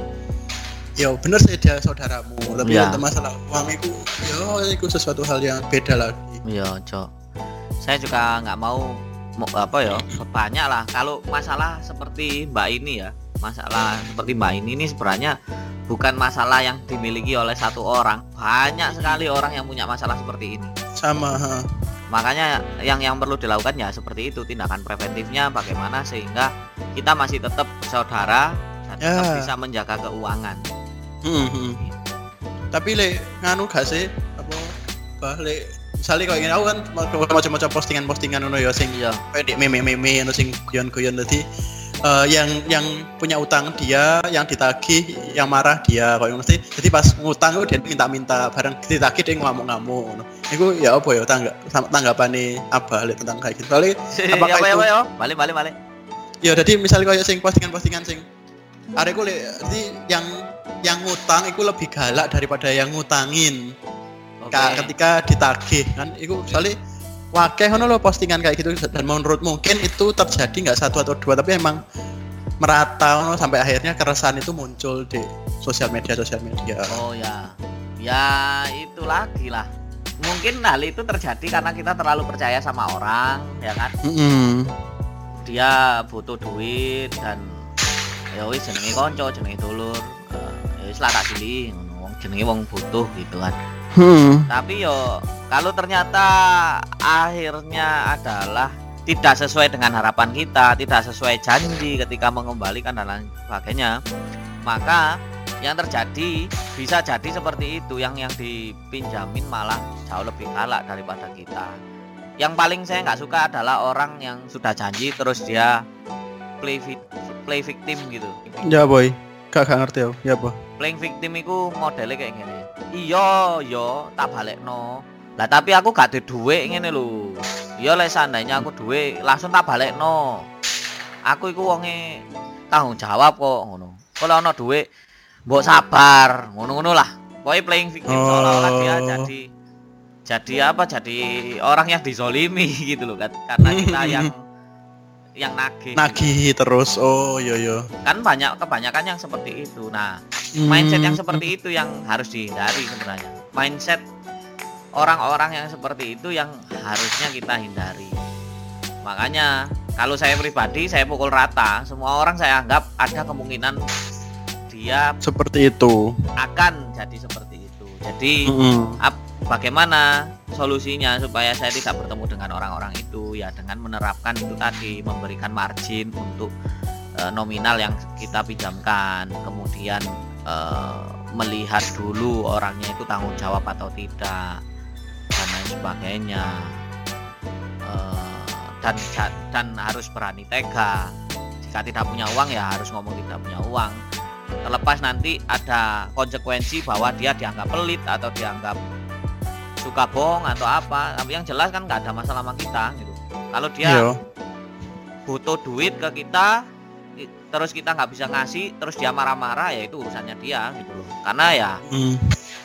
yo bener sih dia saudaramu tapi Ya. untuk masalah uang itu yo itu sesuatu hal yang beda lagi Iya, Cok. Saya juga nggak mau apa ya banyak lah kalau masalah seperti Mbak ini ya masalah seperti Mbak ini ini sebenarnya bukan masalah yang dimiliki oleh satu orang banyak sekali orang yang punya masalah seperti ini sama ha. makanya yang yang perlu dilakukan ya seperti itu tindakan preventifnya bagaimana sehingga kita masih tetap saudara dan tetap Ya. bisa menjaga keuangan Hmm, hmm. tapi le nganu gak sih? Apa? Bah le misalnya kalau ingin aku kan macam-macam postingan-postingan ngono ya sing iya. kayak meme-meme anu sing guyon-guyon. Tadi eh, yang yang punya utang dia yang ditagih yang marah dia kayak mesti jadi pas ngutang itu dia minta-minta barang ditagih dia ngamuk-ngamuk itu ya apa ya tangga tanggapane apa lihat tentang kayak gitu. Soalnya Apakah apa ya itu- apa ya? Balik balik balik. Ya jadi misalnya kayak sing postingan-postingan sing areku le jadi yang yang ngutang itu lebih galak daripada yang ngutangin. Ka- ketika ditagih kan itu soalnya wakeh ngono lo postingan kayak gitu dan menurut mungkin itu terjadi nggak satu atau dua tapi emang merata ngono sampai akhirnya keresahan itu muncul di sosial media sosial media Oh ya, ya itu lagi lah. Mungkin hal itu terjadi karena kita terlalu percaya sama orang, ya kan? Mm-mm. Dia butuh duit dan ya wis jenenge konco, jenenge dulur. Ya wis lah tak ngono. wong jenenge wong butuh gitu kan. Hmm. Tapi yo kalau ternyata akhirnya adalah tidak sesuai dengan harapan kita, tidak sesuai janji ketika mengembalikan dan lain sebagainya, maka yang terjadi bisa jadi seperti itu yang yang dipinjamin malah jauh lebih galak daripada kita. Yang paling saya nggak suka adalah orang yang sudah janji terus dia play play victim gitu. ya boy gak ngerti aku ya boh playing victim iku modelnya kayak gini. Iya yo tak balik no lah tapi aku gak ada duit ngene lho. Iya lah seandainya aku duit langsung tak balik no aku iku wonge tanggung jawab kok ngono. Kalau ono duit mbok sabar ngono-ngono lah. Pokoknya playing victim Oh. seolah-olah dia jadi jadi apa jadi orang yang dizolimi gitu loh kan karena kita yang yang nagih Nagih terus. Oh, iya iya. kan banyak kebanyakan yang seperti itu nah mindset yang Hmm. seperti itu yang harus dihindari sebenarnya mindset orang-orang yang seperti itu yang harusnya kita hindari makanya kalau saya pribadi saya pukul rata semua orang saya anggap ada kemungkinan dia seperti itu. akan jadi seperti itu jadi Mm-mm. bagaimana solusinya supaya saya tidak bertemu dengan orang-orang itu. Ya dengan menerapkan itu tadi memberikan margin untuk eh, nominal yang kita pinjamkan. Kemudian eh, melihat dulu orangnya itu tanggung jawab atau tidak dan lain sebagainya. Eh, dan dan harus berani tega. Jika tidak punya uang ya harus ngomong tidak punya uang. Terlepas nanti ada konsekuensi bahwa dia dianggap pelit atau dianggap suka bohong atau apa tapi yang jelas kan nggak ada masalah sama kita gitu kalau dia Iya. butuh duit ke kita terus kita nggak bisa ngasih terus dia marah-marah ya itu urusannya dia gitu loh karena ya Hmm.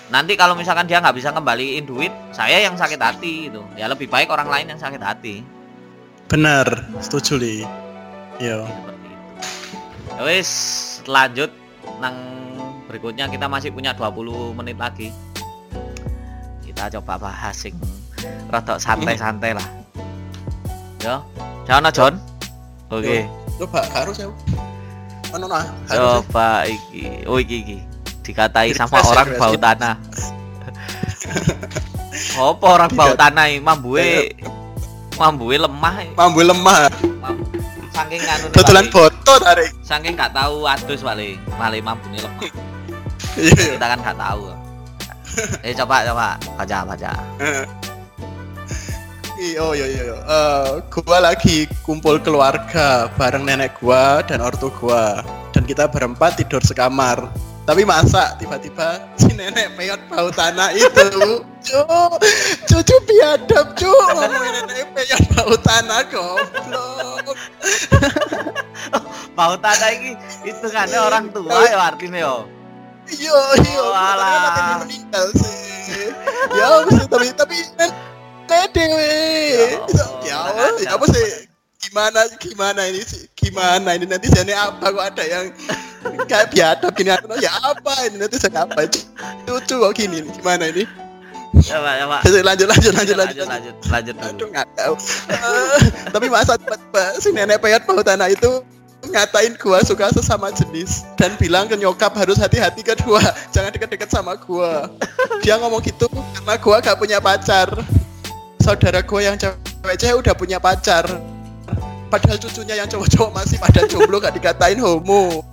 nanti kalau misalkan dia nggak bisa kembaliin duit saya yang sakit hati gitu ya lebih baik orang lain yang sakit hati Benar, setuju li. Iya. seperti itu Ya wis lanjut nang berikutnya kita masih punya 20 menit lagi kita coba bahas sing rada santai-santai lah yo jangan John oke Coba harus ya. Mana nah? Harus. coba iki oh iki iki dikatai sama Refresh, orang bau tanah apa orang bau tanah ini mambue mambue lemah eh. Mambu lemah. Saking anu Dodolan foto tarik. saking nggak tahu adus paling paling mambune lemah Iya. iya. kita kan nggak tahu eh coba coba baca baca Iya, oh iya iya. iya. Eh, gua lagi kumpul keluarga bareng nenek gua dan ortu gua dan kita berempat tidur sekamar. Tapi masa tiba-tiba si nenek peyot bau tanah itu, cu, cucu biadab cu, ngomongin nenek peyot bau tanah goblok. bau tanah ini itu kan orang tua ya artinya yo iya iya meninggal sih. Ya apa sih tapi tapi eh, nede ya, eh. ya, ya, ya apa sih apa sih? Gimana gimana ini sih? Gimana ini? Nanti sini apa kok ada yang kayak biadab gini? Atau ya apa ini? Nanti jadi apa lucu kok gini gimana ini? Ya, coba. Lanjut, lanjut, lanjut, lanjut, lanjut, lanjut. Aduh, nggak tahu. Ah, tapi masa si nenek peyot pahutanah itu ngatain gua suka sesama jenis dan bilang ke nyokap harus hati-hati ke gua jangan deket-deket sama gua. Dia ngomong gitu karena gua gak punya pacar. Saudara gua yang cewek-cewek udah punya pacar. Padahal cucunya yang cowok-cowok masih pada jomblo gak dikatain homo.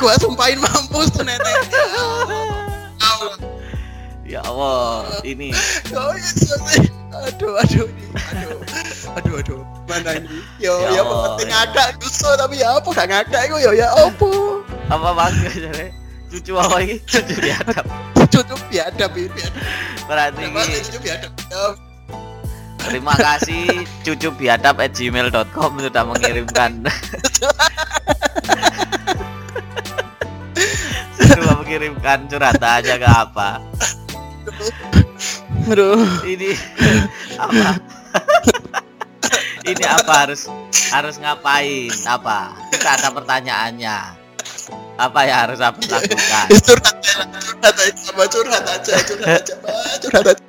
Gua sumpahin mampus tuh nenek ya Allah ini. Kok bisa sih aduh aduh ini aduh. Aduh aduh. Mana ini? Yo Ya ya penting ya. ada gusto tapi ya apa gak ngada iku yo ya opo apa bangga jadi cucu apa ini? Cucu biadab. Cucu biadab ini biadab. Berarti ini cucu biadab ya. Terima kasih cucu biadab at gmail.com sudah mengirimkan. Sudah mengirimkan curhatannya ke apa aduh. Ini apa? Ini apa harus harus ngapain? Apa? Kita ada pertanyaannya. Apa ya harus apa lakukan? Curhat curhat aja sama curhat aja curhat aja curhat aja.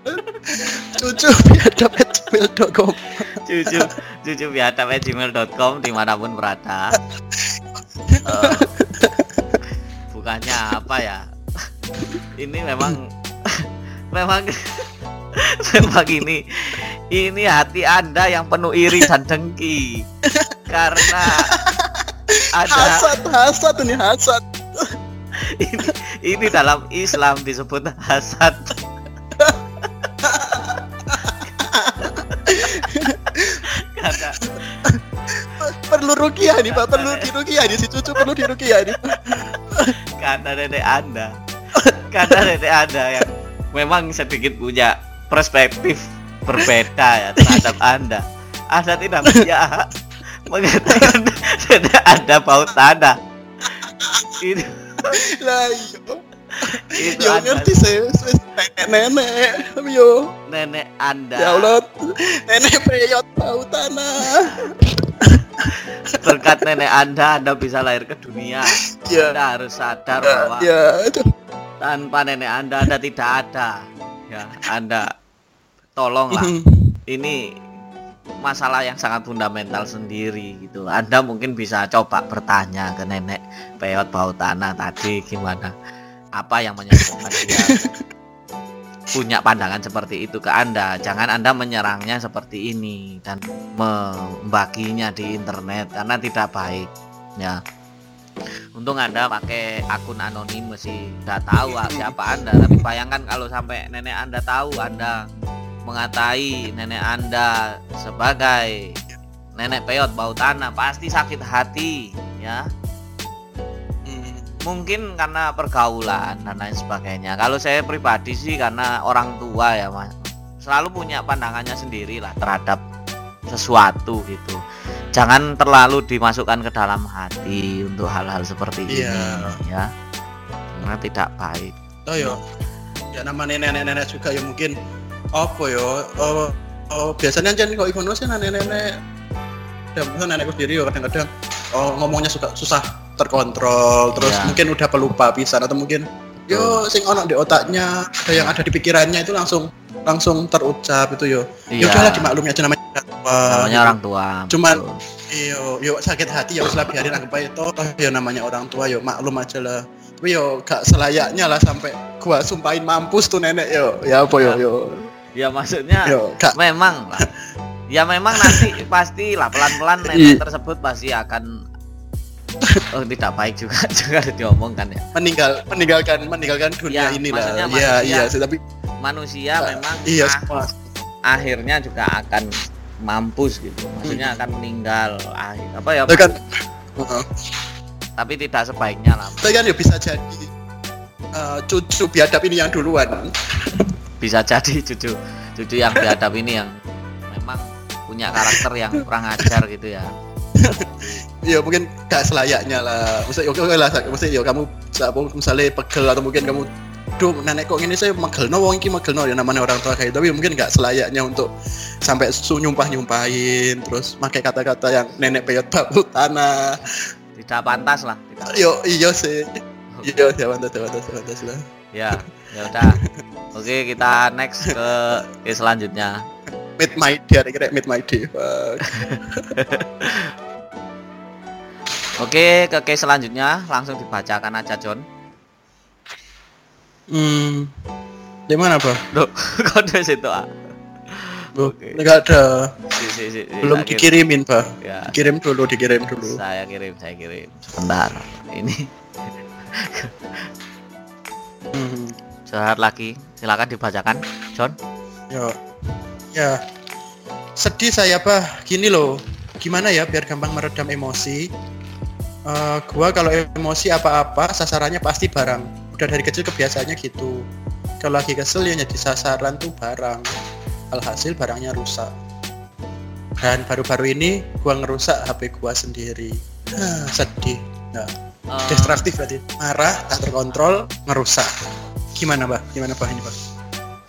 Cucu biadab at gmail.com cucu cucu biadab at gmail.com di mana pun berada. Eh, bukannya apa ya? Ini memang memang memang ini ini hati anda yang penuh iri dan dengki. Karena ada hasad hasad ini hasad. Ini ini dalam Islam disebut hasad. Karena perlu rukiah nih pak. Perlu dirukiah nih si cucu perlu dirukiah nih karena nenek anda. Karena nenek anda yang memang sedikit punya perspektif berbeda ya terhadap anda. Anda tidak punya hak mengatakan nenek anda bau tanah. Ini lah iya itu Yo anda, ngerti sih, wis nenek-nenek. Tapi yo, nenek anda. Ya Allah, nenek peyot bau tanah. berkat nenek anda anda bisa lahir ke dunia. Ya, anda harus sadar ya, bahwa ya, itu. Tanpa nenek anda anda tidak ada. Ya anda tolonglah. Mhm. ini masalah yang sangat fundamental sendiri gitu. Anda mungkin bisa coba bertanya ke nenek peot bau tanah tadi gimana? Apa yang menyebabkan dia punya pandangan seperti itu ke anda? Jangan anda menyerangnya seperti ini dan membaginya di internet karena tidak baik ya untung anda pakai akun anonim sih nggak tahu ah, siapa anda. Tapi bayangkan kalau sampai nenek anda tahu anda mengatai nenek anda sebagai nenek peot bau tanah pasti sakit hati ya. Hmm. mungkin karena pergaulan dan lain sebagainya. Kalau saya pribadi sih karena orang tua ya mas. Selalu punya pandangannya sendiri lah terhadap sesuatu gitu jangan terlalu dimasukkan ke dalam hati untuk hal-hal seperti Iya. ini ya karena tidak baik Oh yo, ya nama nenek-nenek juga ya mungkin apa yo? Oh, oh biasanya kan kok ikono sih nenek-nenek dan misalnya nenekku sendiri yo kadang-kadang oh, ngomongnya suka susah terkontrol terus Iya. mungkin udah pelupa pisan atau mungkin yo sing ono di otaknya ada yang ada di pikirannya itu langsung langsung terucap itu yo ya Iya. udahlah dimaklumi aja namanya orang tua, namanya orang tua Cuman-. Iyo, yo sakit hati ya uslah biarin anggap aja toh toh, yo namanya orang tua yo maklum aja lah. Tapi yo gak selayaknya lah sampai gua sumpahin mampus tuh nenek yo. Ya apa yo yo. ya maksudnya Yo gak memang lah ya memang nanti pasti lah pelan-pelan nenek tersebut pasti akan oh tidak baik juga juga diomongkan ya. Meninggal meninggalkan meninggalkan dunia Ya, ini lah. Iya manusia- iya sih tapi manusia memang iya ah- akhirnya juga akan mampus gitu. Maksudnya akan meninggal akhir apa ya? Tapi kan tapi tidak sebaiknya lah. Tapi kan ya bisa jadi eh, cucu biadab ini yang duluan. bisa jadi cucu cucu yang biadab ini yang memang punya karakter yang kurang ajar gitu ya Ya mungkin gak selayaknya lah. Maksudnya oke oke lah, maksudnya ya kamu misalnya pegel atau mungkin kamu duh nenek kok ini saya megelno wong iki megelno. Ya namanya orang tua kayak gitu. tapi mungkin nggak selayaknya untuk sampai su nyumpah nyumpahin terus pakai kata-kata yang nenek peyot bau tanah tidak pantas lah tidak yo iya sih. Iya ya pantas ya pantas ya pantas lah. Ya ya udah. Oke kita next ke ke selanjutnya. Meet my dear kira meet my dear. oke ke case selanjutnya. Langsung dibacakan aja John. Hmm di mana pak Loh, kode situ ah Oke. nggak ada. Si, si, si, si, belum dikirimin pak. Ya. Kirim dulu dikirim dulu. Saya kirim saya kirim. Sebentar. Ini. Hmm. curhat lagi. Silakan dibacakan John. Ya, ya. Sedih saya pak. Gini loh, gimana ya biar gampang meredam emosi. Eh, gua kalau emosi apa-apa sasarannya pasti barang. Udah dari kecil kebiasaannya gitu. Kalau lagi kesel ya jadi sasaran tuh barang. Alhasil barangnya rusak. Dan baru-baru ini gua ngerusak HP gua sendiri. Sedih. Nah, Eh, destruktif berarti. Marah, tak terkontrol, ngerusak. Gimana, Pak? Gimana, Pak ini, Pak?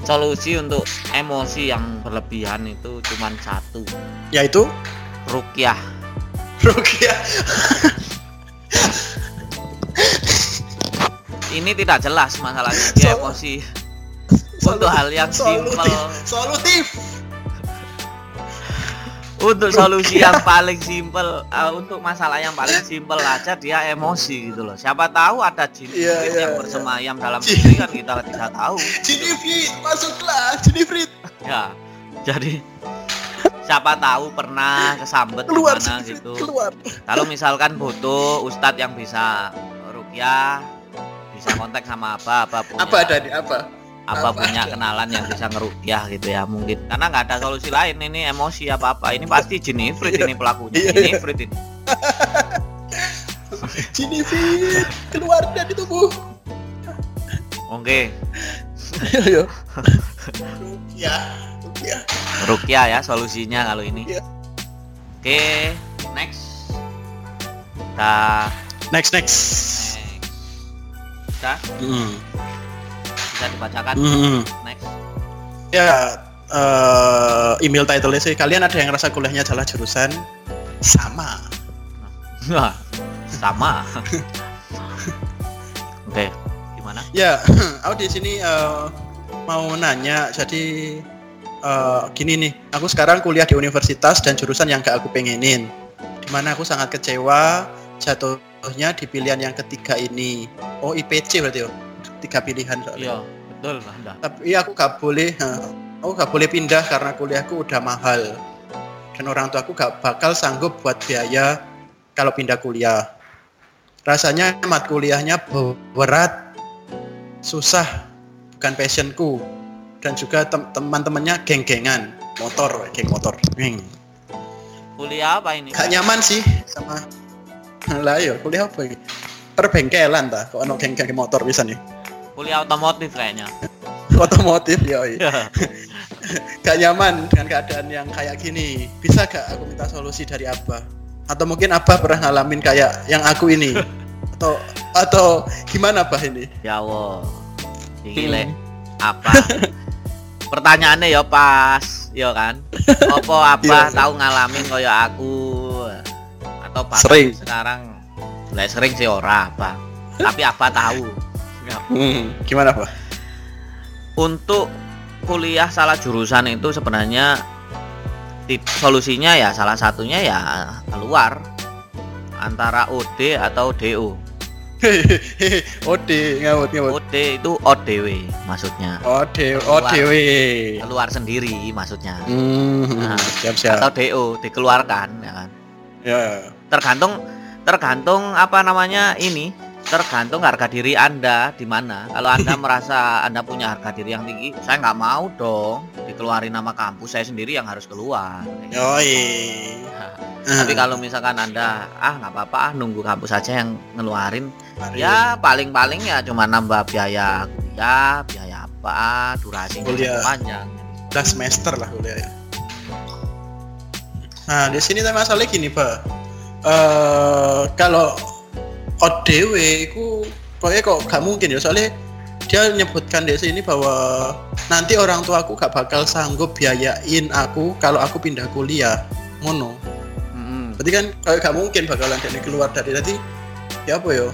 solusi untuk emosi yang berlebihan itu cuman satu Yaitu rukyah Rukia. Ini tidak jelas masalahnya. Dia So- emosi. Untuk hal yang solutif. simpel. Solutif. Untuk solusi yang paling simpel eh, untuk masalah yang paling simpel aja dia emosi gitu loh. Siapa tahu ada jin jin iya, yang iya. bersemayam dalam Jin. diri kan kita tidak tahu. Jinifrit masuklah Jinifrit ya jadi siapa tahu pernah kesambet keluar gimana gitu. keluar. Kalau misalkan butuh ustadz yang bisa rukyah bisa kontak sama apa apa punya apa ada nih apa? apa apa punya ada? kenalan yang bisa ngerukyah gitu ya mungkin. Karena nggak ada solusi lain ini emosi apa apa ini pasti jin ifrit Iya. ini pelakunya. Iya, jin iya. ifrit ini. Jinifrit keluar dari tubuh. Oke. Ayo Rukia Rukia rukyah ya solusinya kalau ini. Iya. oke next. Kita next next Bisa, Hmm. bisa dibacakan. Hmm. Next. Ya, eh, email title sih. Kalian ada yang ngerasa kuliahnya salah jurusan? Sama. Wah, sama. Oke, gimana? Ya, aku di sini eh, mau nanya. Jadi eh, gini nih, aku sekarang kuliah di universitas dan jurusan yang gak aku pengenin. Di mana aku sangat kecewa jatuhnya di pilihan yang ketiga ini. Oh IPC berarti ya? Tiga pilihan soalnya. Iya, betul Anda. Tapi aku gak boleh, eh, aku gak boleh pindah karena kuliahku udah mahal. Dan orang tua aku gak bakal sanggup buat biaya kalau pindah kuliah. Rasanya mat kuliahnya be- berat, susah, bukan passionku. Dan juga tem- teman-temannya geng-gengan, motor, geng motor. Geng. Kuliah apa ini? Gak nyaman sih sama lah yo kuliah apa ini? Perbengkelan ta, kok ono geng-geng motor bisa nih. Kuliah otomotif kayaknya. Otomotif ya. gak nyaman dengan keadaan yang kayak gini. Bisa gak aku minta solusi dari Abah? Atau mungkin Abah pernah ngalamin kayak yang aku ini? atau atau gimana Abah ini? ya Allah. Iki lek apa? Pertanyaannya ya pas, ya kan? Apa apa Iya. tahu ngalamin kayak aku atau bahkan Sering. sekarang lek sering sih ora apa. Tapi apa tahu. Hmm, gimana Abah? Untuk kuliah salah jurusan itu sebenarnya tip- solusinya ya salah satunya ya keluar antara OD atau DO. Ode, ngawut ngawut. OD itu ODW maksudnya. Keluar. ODW. Keluar sendiri maksudnya. Hmm, Nah, siap siap. Atau DO dikeluarkan ya kan. Ya. Tergantung tergantung apa namanya ini tergantung harga diri anda di mana kalau anda merasa anda punya harga diri yang tinggi saya nggak mau dong dikeluarin nama kampus saya sendiri yang harus keluar Yoi. tapi kalau misalkan anda ah nggak apa-apa ah nunggu kampus aja yang ngeluarin Mari. ya paling-paling ya cuma nambah biaya kuliah biaya apa durasinya Kuliah. panjang udah semester lah kuliah ya. Nah di sini masalahnya gini pak, Eh kalau ODW itu pokoknya kok gak mungkin ya soalnya dia menyebutkan di sini bahwa nanti orang tua aku gak bakal sanggup biayain aku kalau aku pindah kuliah. Mm-mm. Berarti kan kayak gak mungkin bakalan dari keluar dari tadi ya apa yo?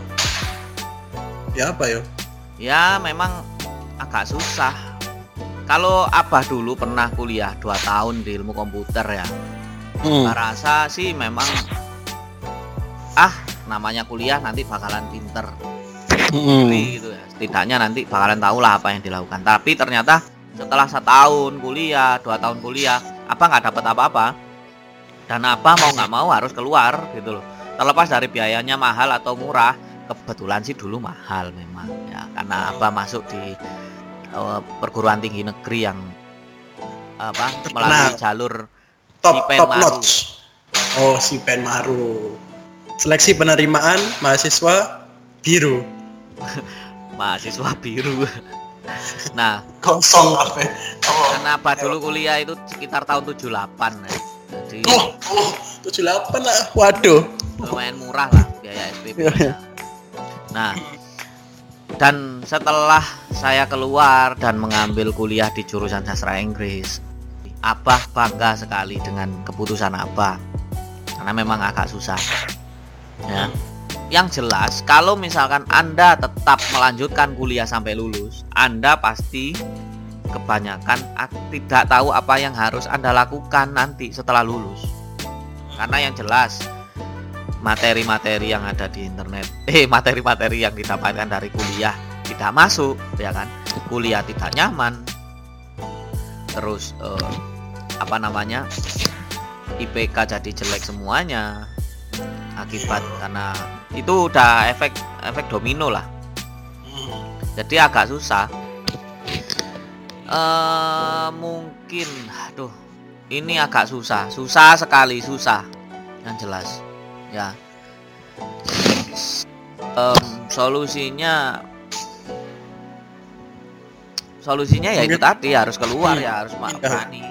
Ya apa yo? ya memang agak susah kalau abah dulu pernah kuliah 2 tahun di ilmu komputer ya Hmm. Rasa sih memang ah namanya kuliah nanti bakalan pinter Hmm. Jadi gitu ya setidaknya nanti bakalan tahu lah apa yang dilakukan tapi ternyata setelah setahun kuliah dua tahun kuliah apa nggak dapat apa-apa dan apa mau nggak mau harus keluar gitu loh terlepas dari biayanya mahal atau murah kebetulan sih dulu mahal memang ya karena apa masuk di eh, perguruan tinggi negeri yang apa melalui Terkenal. jalur top top Maru. notch. Oh si Pen Maru. Seleksi penerimaan mahasiswa biru. mahasiswa biru nah Kosong apa? Oh, karena apa dulu kuliah itu sekitar tahun 78 ya. jadi oh, oh 78 lah. Waduh. lumayan murah lah biaya SPP -nya. nah dan setelah saya keluar dan mengambil kuliah di jurusan sastra Inggris Abah bangga sekali dengan keputusan Abah karena memang agak susah ya. Yang jelas kalau misalkan Anda tetap melanjutkan kuliah sampai lulus Anda pasti kebanyakan ak- tidak tahu apa yang harus Anda lakukan nanti setelah lulus. Karena yang jelas materi-materi yang ada di internet eh materi-materi yang didapatkan dari kuliah tidak masuk ya kan? Kuliah tidak nyaman. Terus eh, apa namanya? IPK jadi jelek semuanya akibat karena itu udah efek efek domino lah jadi agak susah eh mungkin aduh ini agak susah susah sekali susah yang jelas ya Em, solusinya solusinya ya itu tadi harus keluar Hmm. ya harus Iya. berani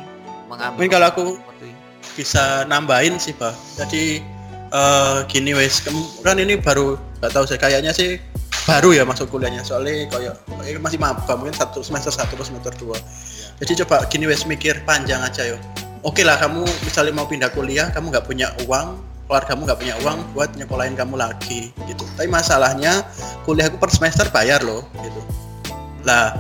mengambil Mungkin kalau aku-. Bisa nambahin sih, Pak. Jadi eh, gini wes, kan ini baru nggak tahu sih kayaknya sih baru ya masuk kuliahnya. Soalnya kayak kayak masih maba mungkin satu semester satu atau semester dua. Jadi coba gini wes mikir panjang aja yo. Oke lah kamu misalnya mau pindah kuliah kamu nggak punya uang keluargamu nggak punya uang buat nyekolahin kamu lagi gitu. Tapi masalahnya kuliahku per semester bayar loh gitu. Lah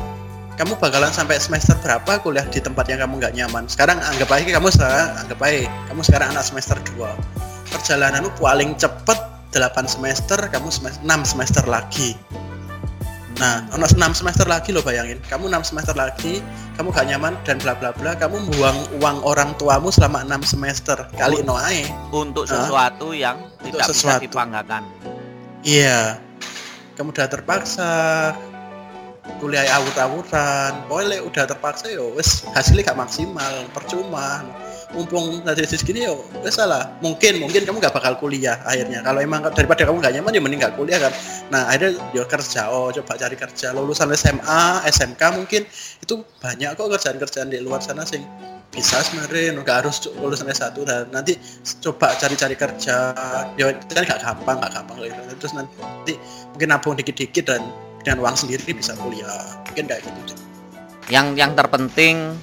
kamu bakalan sampai semester berapa kuliah di tempat yang kamu nggak nyaman? Sekarang anggap aja kamu sekarang anggap aja kamu sekarang anak semester 2 perjalananmu paling cepet 8 semester kamu semester 6 semester lagi nah ono 6 semester lagi lo bayangin kamu 6 semester lagi kamu gak nyaman dan bla bla bla kamu buang uang orang tuamu selama 6 semester kali no ae untuk sesuatu yang Untuk tidak sesuatu. bisa dibanggakan. Iya. Kamu udah terpaksa kuliah awur-awuran. Pokoknya lek udah terpaksa yo wes hasilnya gak maksimal, percuma. Mumpung tadi segini yo wes salah. Mungkin mungkin kamu gak bakal kuliah akhirnya. Kalau emang daripada kamu gak nyaman ya mending gak kuliah kan. Nah, akhirnya yo kerja. Oh, coba cari kerja. Lulusan SMA, SMK mungkin itu banyak kok kerjaan-kerjaan di luar sana sing bisa sebenarnya nggak harus lulusan S1 dan nanti coba cari-cari kerja ya itu kan nggak gampang nggak gampang loh itu. terus nanti mungkin nabung dikit-dikit dan dengan uang sendiri bisa kuliah mungkin kayak gitu. Yang yang terpenting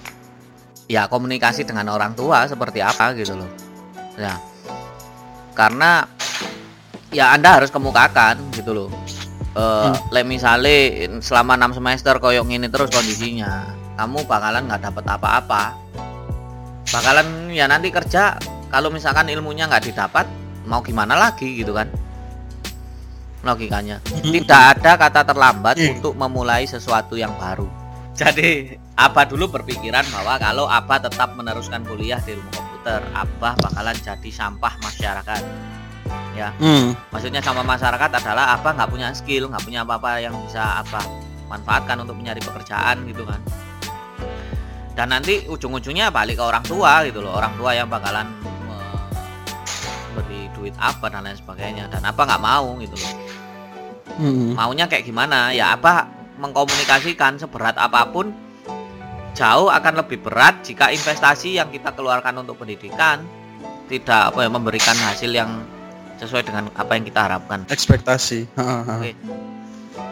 ya komunikasi dengan orang tua seperti apa gitu loh. Ya. Karena ya Anda harus kemukakan gitu loh. Eh, lek misale selama 6 semester koyok ini terus kondisinya, kamu bakalan nggak dapat apa-apa. Bakalan ya nanti kerja kalau misalkan ilmunya nggak didapat, mau gimana lagi gitu kan? Logikanya. Tidak ada kata terlambat Hmm. untuk memulai sesuatu yang baru. Jadi, Abah dulu berpikiran bahwa kalau Abah tetap meneruskan kuliah di ilmu komputer, Abah bakalan jadi sampah masyarakat. Ya, Hmm. maksudnya sampah masyarakat adalah Abah nggak punya skill, nggak punya apa-apa yang bisa Abah manfaatkan untuk mencari pekerjaan gitu kan. Dan nanti ujung-ujungnya balik ke orang tua gitu loh, orang tua yang bakalan beri duit apa dan lain sebagainya. Dan apa nggak mau gitu loh Hmm. maunya kayak gimana ya apa mengkomunikasikan seberat apa pun jauh akan lebih berat jika investasi yang kita keluarkan untuk pendidikan tidak apa ya memberikan hasil yang sesuai dengan apa yang kita harapkan ekspektasi. Oke.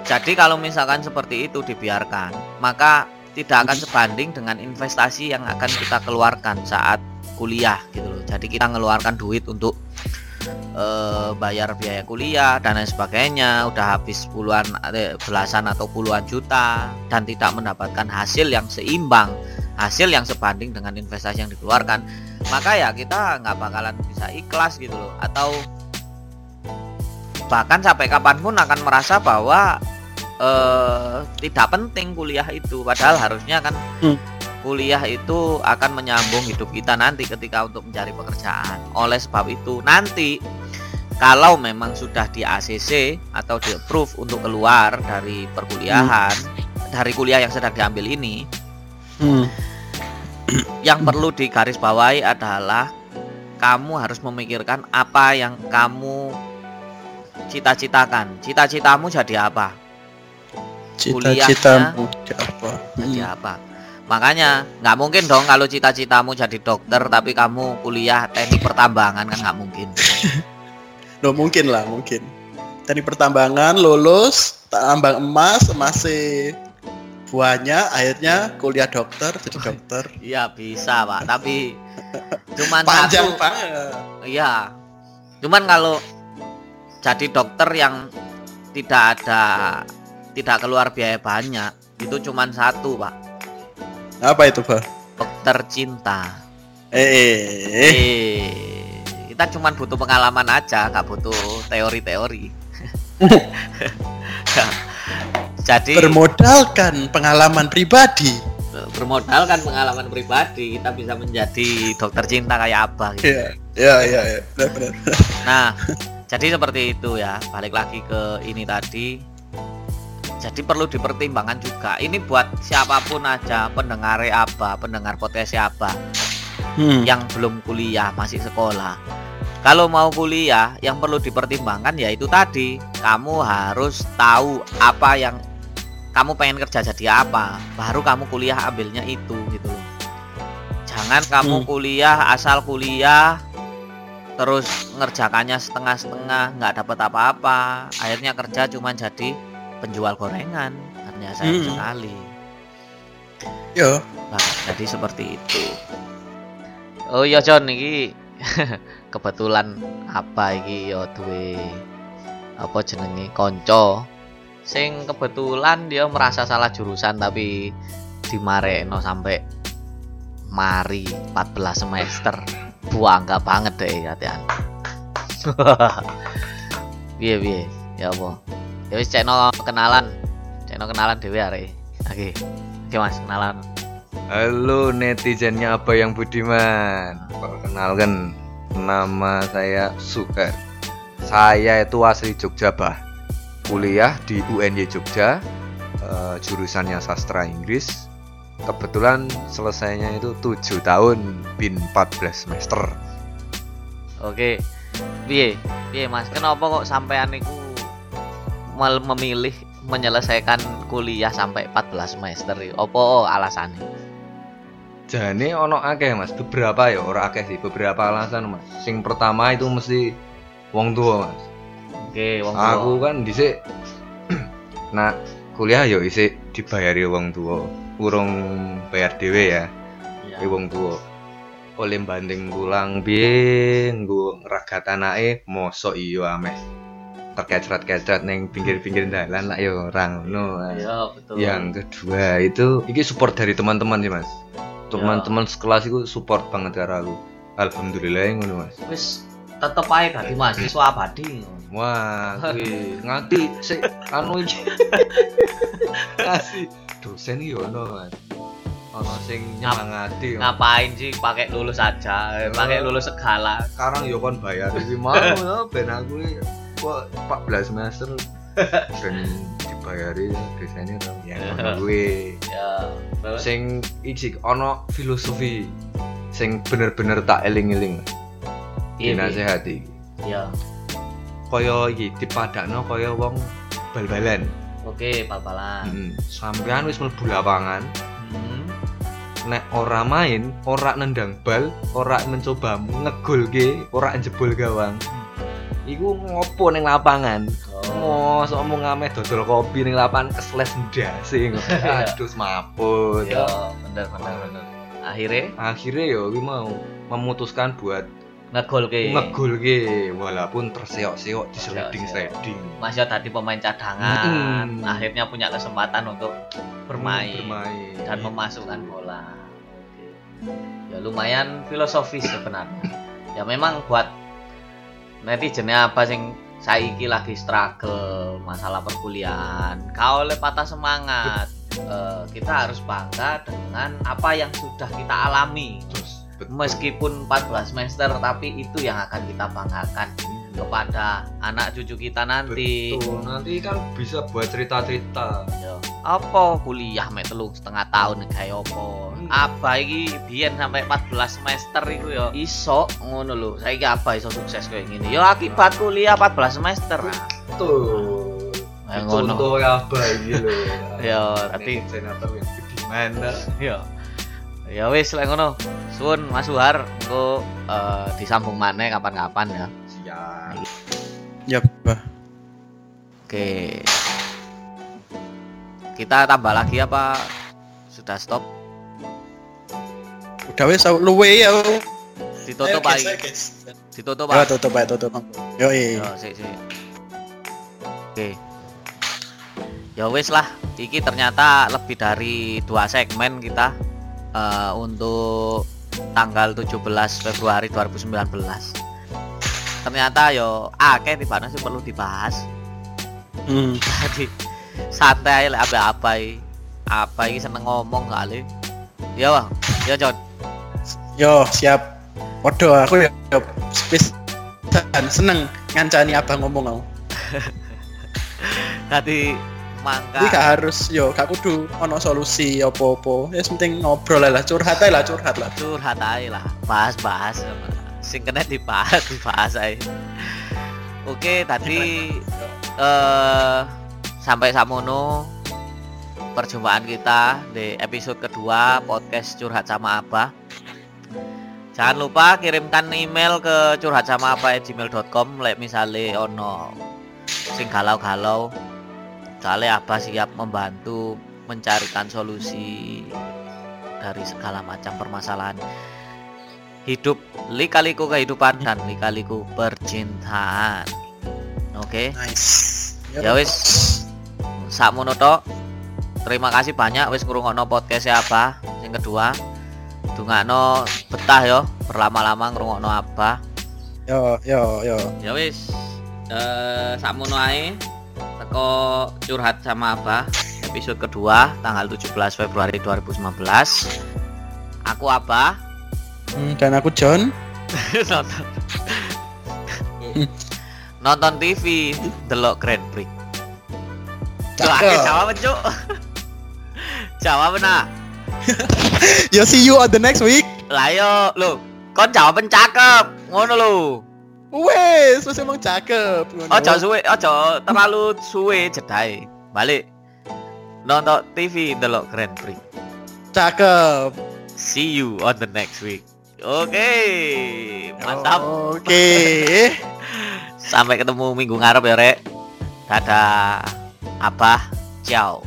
jadi kalau misalkan seperti itu dibiarkan maka tidak akan sebanding dengan investasi yang akan kita keluarkan saat kuliah gitu loh jadi kita ngeluarkan duit untuk eh, bayar biaya kuliah dan lain sebagainya udah habis puluhan eh, belasan atau puluhan juta dan tidak mendapatkan hasil yang seimbang hasil yang sebanding dengan investasi yang dikeluarkan. Maka ya kita nggak bakalan bisa ikhlas gitu loh. Atau bahkan sampai kapan pun akan merasa bahwa eh, tidak penting kuliah itu. Padahal harusnya kan Hmm. Kuliah itu akan menyambung hidup kita nanti ketika untuk mencari pekerjaan. Oleh sebab itu nanti kalau memang sudah di ACC atau di approve untuk keluar dari perkuliahan dari kuliah yang sedang diambil ini Hmm. yang perlu digarisbawahi adalah kamu harus memikirkan apa yang kamu cita-citakan. Cita-citamu jadi apa? Cita-citamu jadi apa? jadi Hmm. apa makanya nggak mungkin dong kalau cita-citamu jadi dokter tapi kamu kuliah teknik pertambangan kan nggak mungkin. Loh, mungkin lah mungkin. Teknik pertambangan lulus tambang emas masih buahnya akhirnya kuliah dokter jadi dokter. iya bisa pak. Tapi cuman panjang satu banget. Iya. Cuman kalau jadi dokter yang tidak ada tidak keluar biaya banyak itu cuman satu pak apa itu pak dokter cinta eh, eh, eh. eh kita cuman butuh pengalaman aja nggak butuh teori-teori jadi bermodalkan pengalaman pribadi bermodalkan pengalaman pribadi kita bisa menjadi dokter cinta kayak apa gitu. ya ya ya, ya. benar-benar Nah, jadi seperti itu ya. Balik lagi ke ini tadi. Jadi perlu dipertimbangkan juga. Ini buat siapa pun aja, pendengar apa, pendengar potensi apa hmm. yang belum kuliah, masih sekolah. Kalau mau kuliah, yang perlu dipertimbangkan ya itu tadi. Kamu harus tahu apa yang kamu pengen kerja jadi apa. Baru kamu kuliah ambilnya itu gitu loh. Jangan kamu Hmm. kuliah asal kuliah terus ngerjakannya setengah-setengah nggak dapat apa-apa akhirnya kerja cuma jadi penjual gorengan hanya sayang Hmm. sekali. Yo, Nah, jadi seperti itu. Oh iya John iki kebetulan apa iki? Yo duwe apa jenenge? Konco. Sing kebetulan dia merasa salah jurusan tapi dimarekno sampai mari 14 semester. Buangga banget deh hati-hati. Piye piye? Ya apa ya wis cekno kenalan. Cekno kenalan dhewe arek. Oke. Oke mas kenalan. Halo netizennya apa yang budiman. Perkenalkan Nama saya Sukar. Saya itu asli Jogja bah. Kuliah di UNY Jogja eh, Jurusannya sastra Inggris. Kebetulan selesainya itu 7 tahun Bin 14 semester. Oke. Piye? Piye Mas? Kenapa kok sampean niku memilih menyelesaikan kuliah sampai 14 semester? Apa alasannya? Jane ono akeh mas Beberapa ya ora akeh sih Beberapa alasan mas Sing pertama itu mesti Wong tua mas Oke, wong tua. aku kan dhisik nah kuliah yo isik dibayari wong tua urung bayar dhewe ya Iya. e wong tua oleh banding pulang piye nggo ngeragat anake mosok iya ameh terkecret-kecret ning pinggir-pinggir dalan lah yo ora ngono Iya, betul. yang kedua itu iki support dari teman-teman sih mas teman-teman sekelas itu support banget karo aku alhamdulillah ngono mas wis tetep ae dadi mahasiswa abadi. Wah, kuwi nganti sik anu iki. Kasih dosen iki ono kan. Ono sing Ngap- nyemangati. Ngapain sih pakai lulus aja, eh, pakai lulus segala. Sekarang yo kon bayar iki mau ya ben aku kok 14 semester ben dibayari dosennya to. Ya ngono kuwi. Ya, Sing iki ono filosofi sing bener-bener tak eling-eling. Iya, iya. Dinasehati. ya. Kaya iki dipadakno kaya wong bal-balan. Oke, bal-balan. Hmm, sampean wis mlebu lapangan, Hmm. nek ora main, ora nendang bal, ora mencoba ngegolke, ora jebol gawang. Iku ngopo ning lapangan? Oh. Mosok mau ngameh dodol kopi ning lapangan kesles ndase. Aduh maput. Ya, bener bener bener. Akhirnya Akhirnya yo kuwi mau memutuskan buat ngegol ke ngegolke walaupun terseok-seok di sliding-sliding. Masih tadi pemain cadangan, Mm-mm. akhirnya punya kesempatan untuk bermain, bermain. dan memasukkan bola. Ya lumayan filosofis sebenarnya. ya memang buat netizennya apa sing saiki lagi struggle masalah perkuliahan. Kau oleh patah semangat. Eh, kita harus bangga dengan apa yang sudah kita alami. Terus betul. Meskipun 14 semester tapi itu yang akan kita banggakan kepada anak cucu kita nanti. Betul, nanti kan bisa buat cerita-cerita. Ya. Apa kuliah mek setengah tahun kayak apa? Hmm. Apa iki biyen sampai 14 semester iku ya iso ngono lho. Saiki apa iso sukses kayak gini? Ya akibat kuliah 14 semester. Nah. Kayak ngono. Contoh ya iki lho. Ya, tapi- senator yang budiman. Ya. Ya wis lek ngono. Suwun Mas Suhar engko eh, disambung maneh kapan-kapan ya. Ya bah. Oke. Kita tambah lagi apa? Sudah stop? Udah wes luwe ya. aku. Ditutup aja. Ditutup Ya aja. tutup aja tutup. Yo Yo, sik sik. Oke. Ya wis lah, iki ternyata lebih dari dua segmen kita eh, untuk tanggal 17 Februari 2019. Ternyata yo akeh tibane sing perlu dibahas. Hmm. Jadi santai lah apa apa apa ini seneng ngomong kali. Ya bang, ya John. Yo siap. Waduh aku ya spes dan seneng ngancani abang ngomong aku. Tadi Ini mangka. gak harus yo gak kudu ono solusi apa-apa. Ya penting ngobrol lah curhat ae lah curhat lah. curhat aja lah bahas-bahas sing kena dibahas dibahas aja oke tadi eh sampai samono perjumpaan kita di episode kedua podcast curhat sama Abah. Jangan lupa kirimkan email ke curhat sama apa gmail.com like misalnya ono sing galau-galau. Soalnya Abah siap membantu mencarikan solusi dari segala macam permasalahan hidup lika-liku kehidupan dan lika-liku percintaan. Oke? Nice. ya wis. Sakmono tok. Terima kasih banyak wis ngrungokno podcast ya Abah yang kedua. Dungakno betah yo berlama-lama ngrungokno Abah. Yo yo yo. ya wis. Eh sakmono ae teko curhat sama Abah episode kedua tanggal 17 Februari 2019 aku Abah Hmm, dan aku John. nonton nonton TV delok Grand Prix Tuh, Cakep. akhir jawab cuk jawab nah Yo see you on the next week. lah yo lu kon jawaban cakep ngono lu Wes, wes emang cakep. ngono. ojo suwe ojo terlalu suwe jedai balik nonton TV delok Grand Prix Cakep. see you on the next week oke mantap. Oke. sampai ketemu minggu ngarep ya rek. Dadah. Abah ciao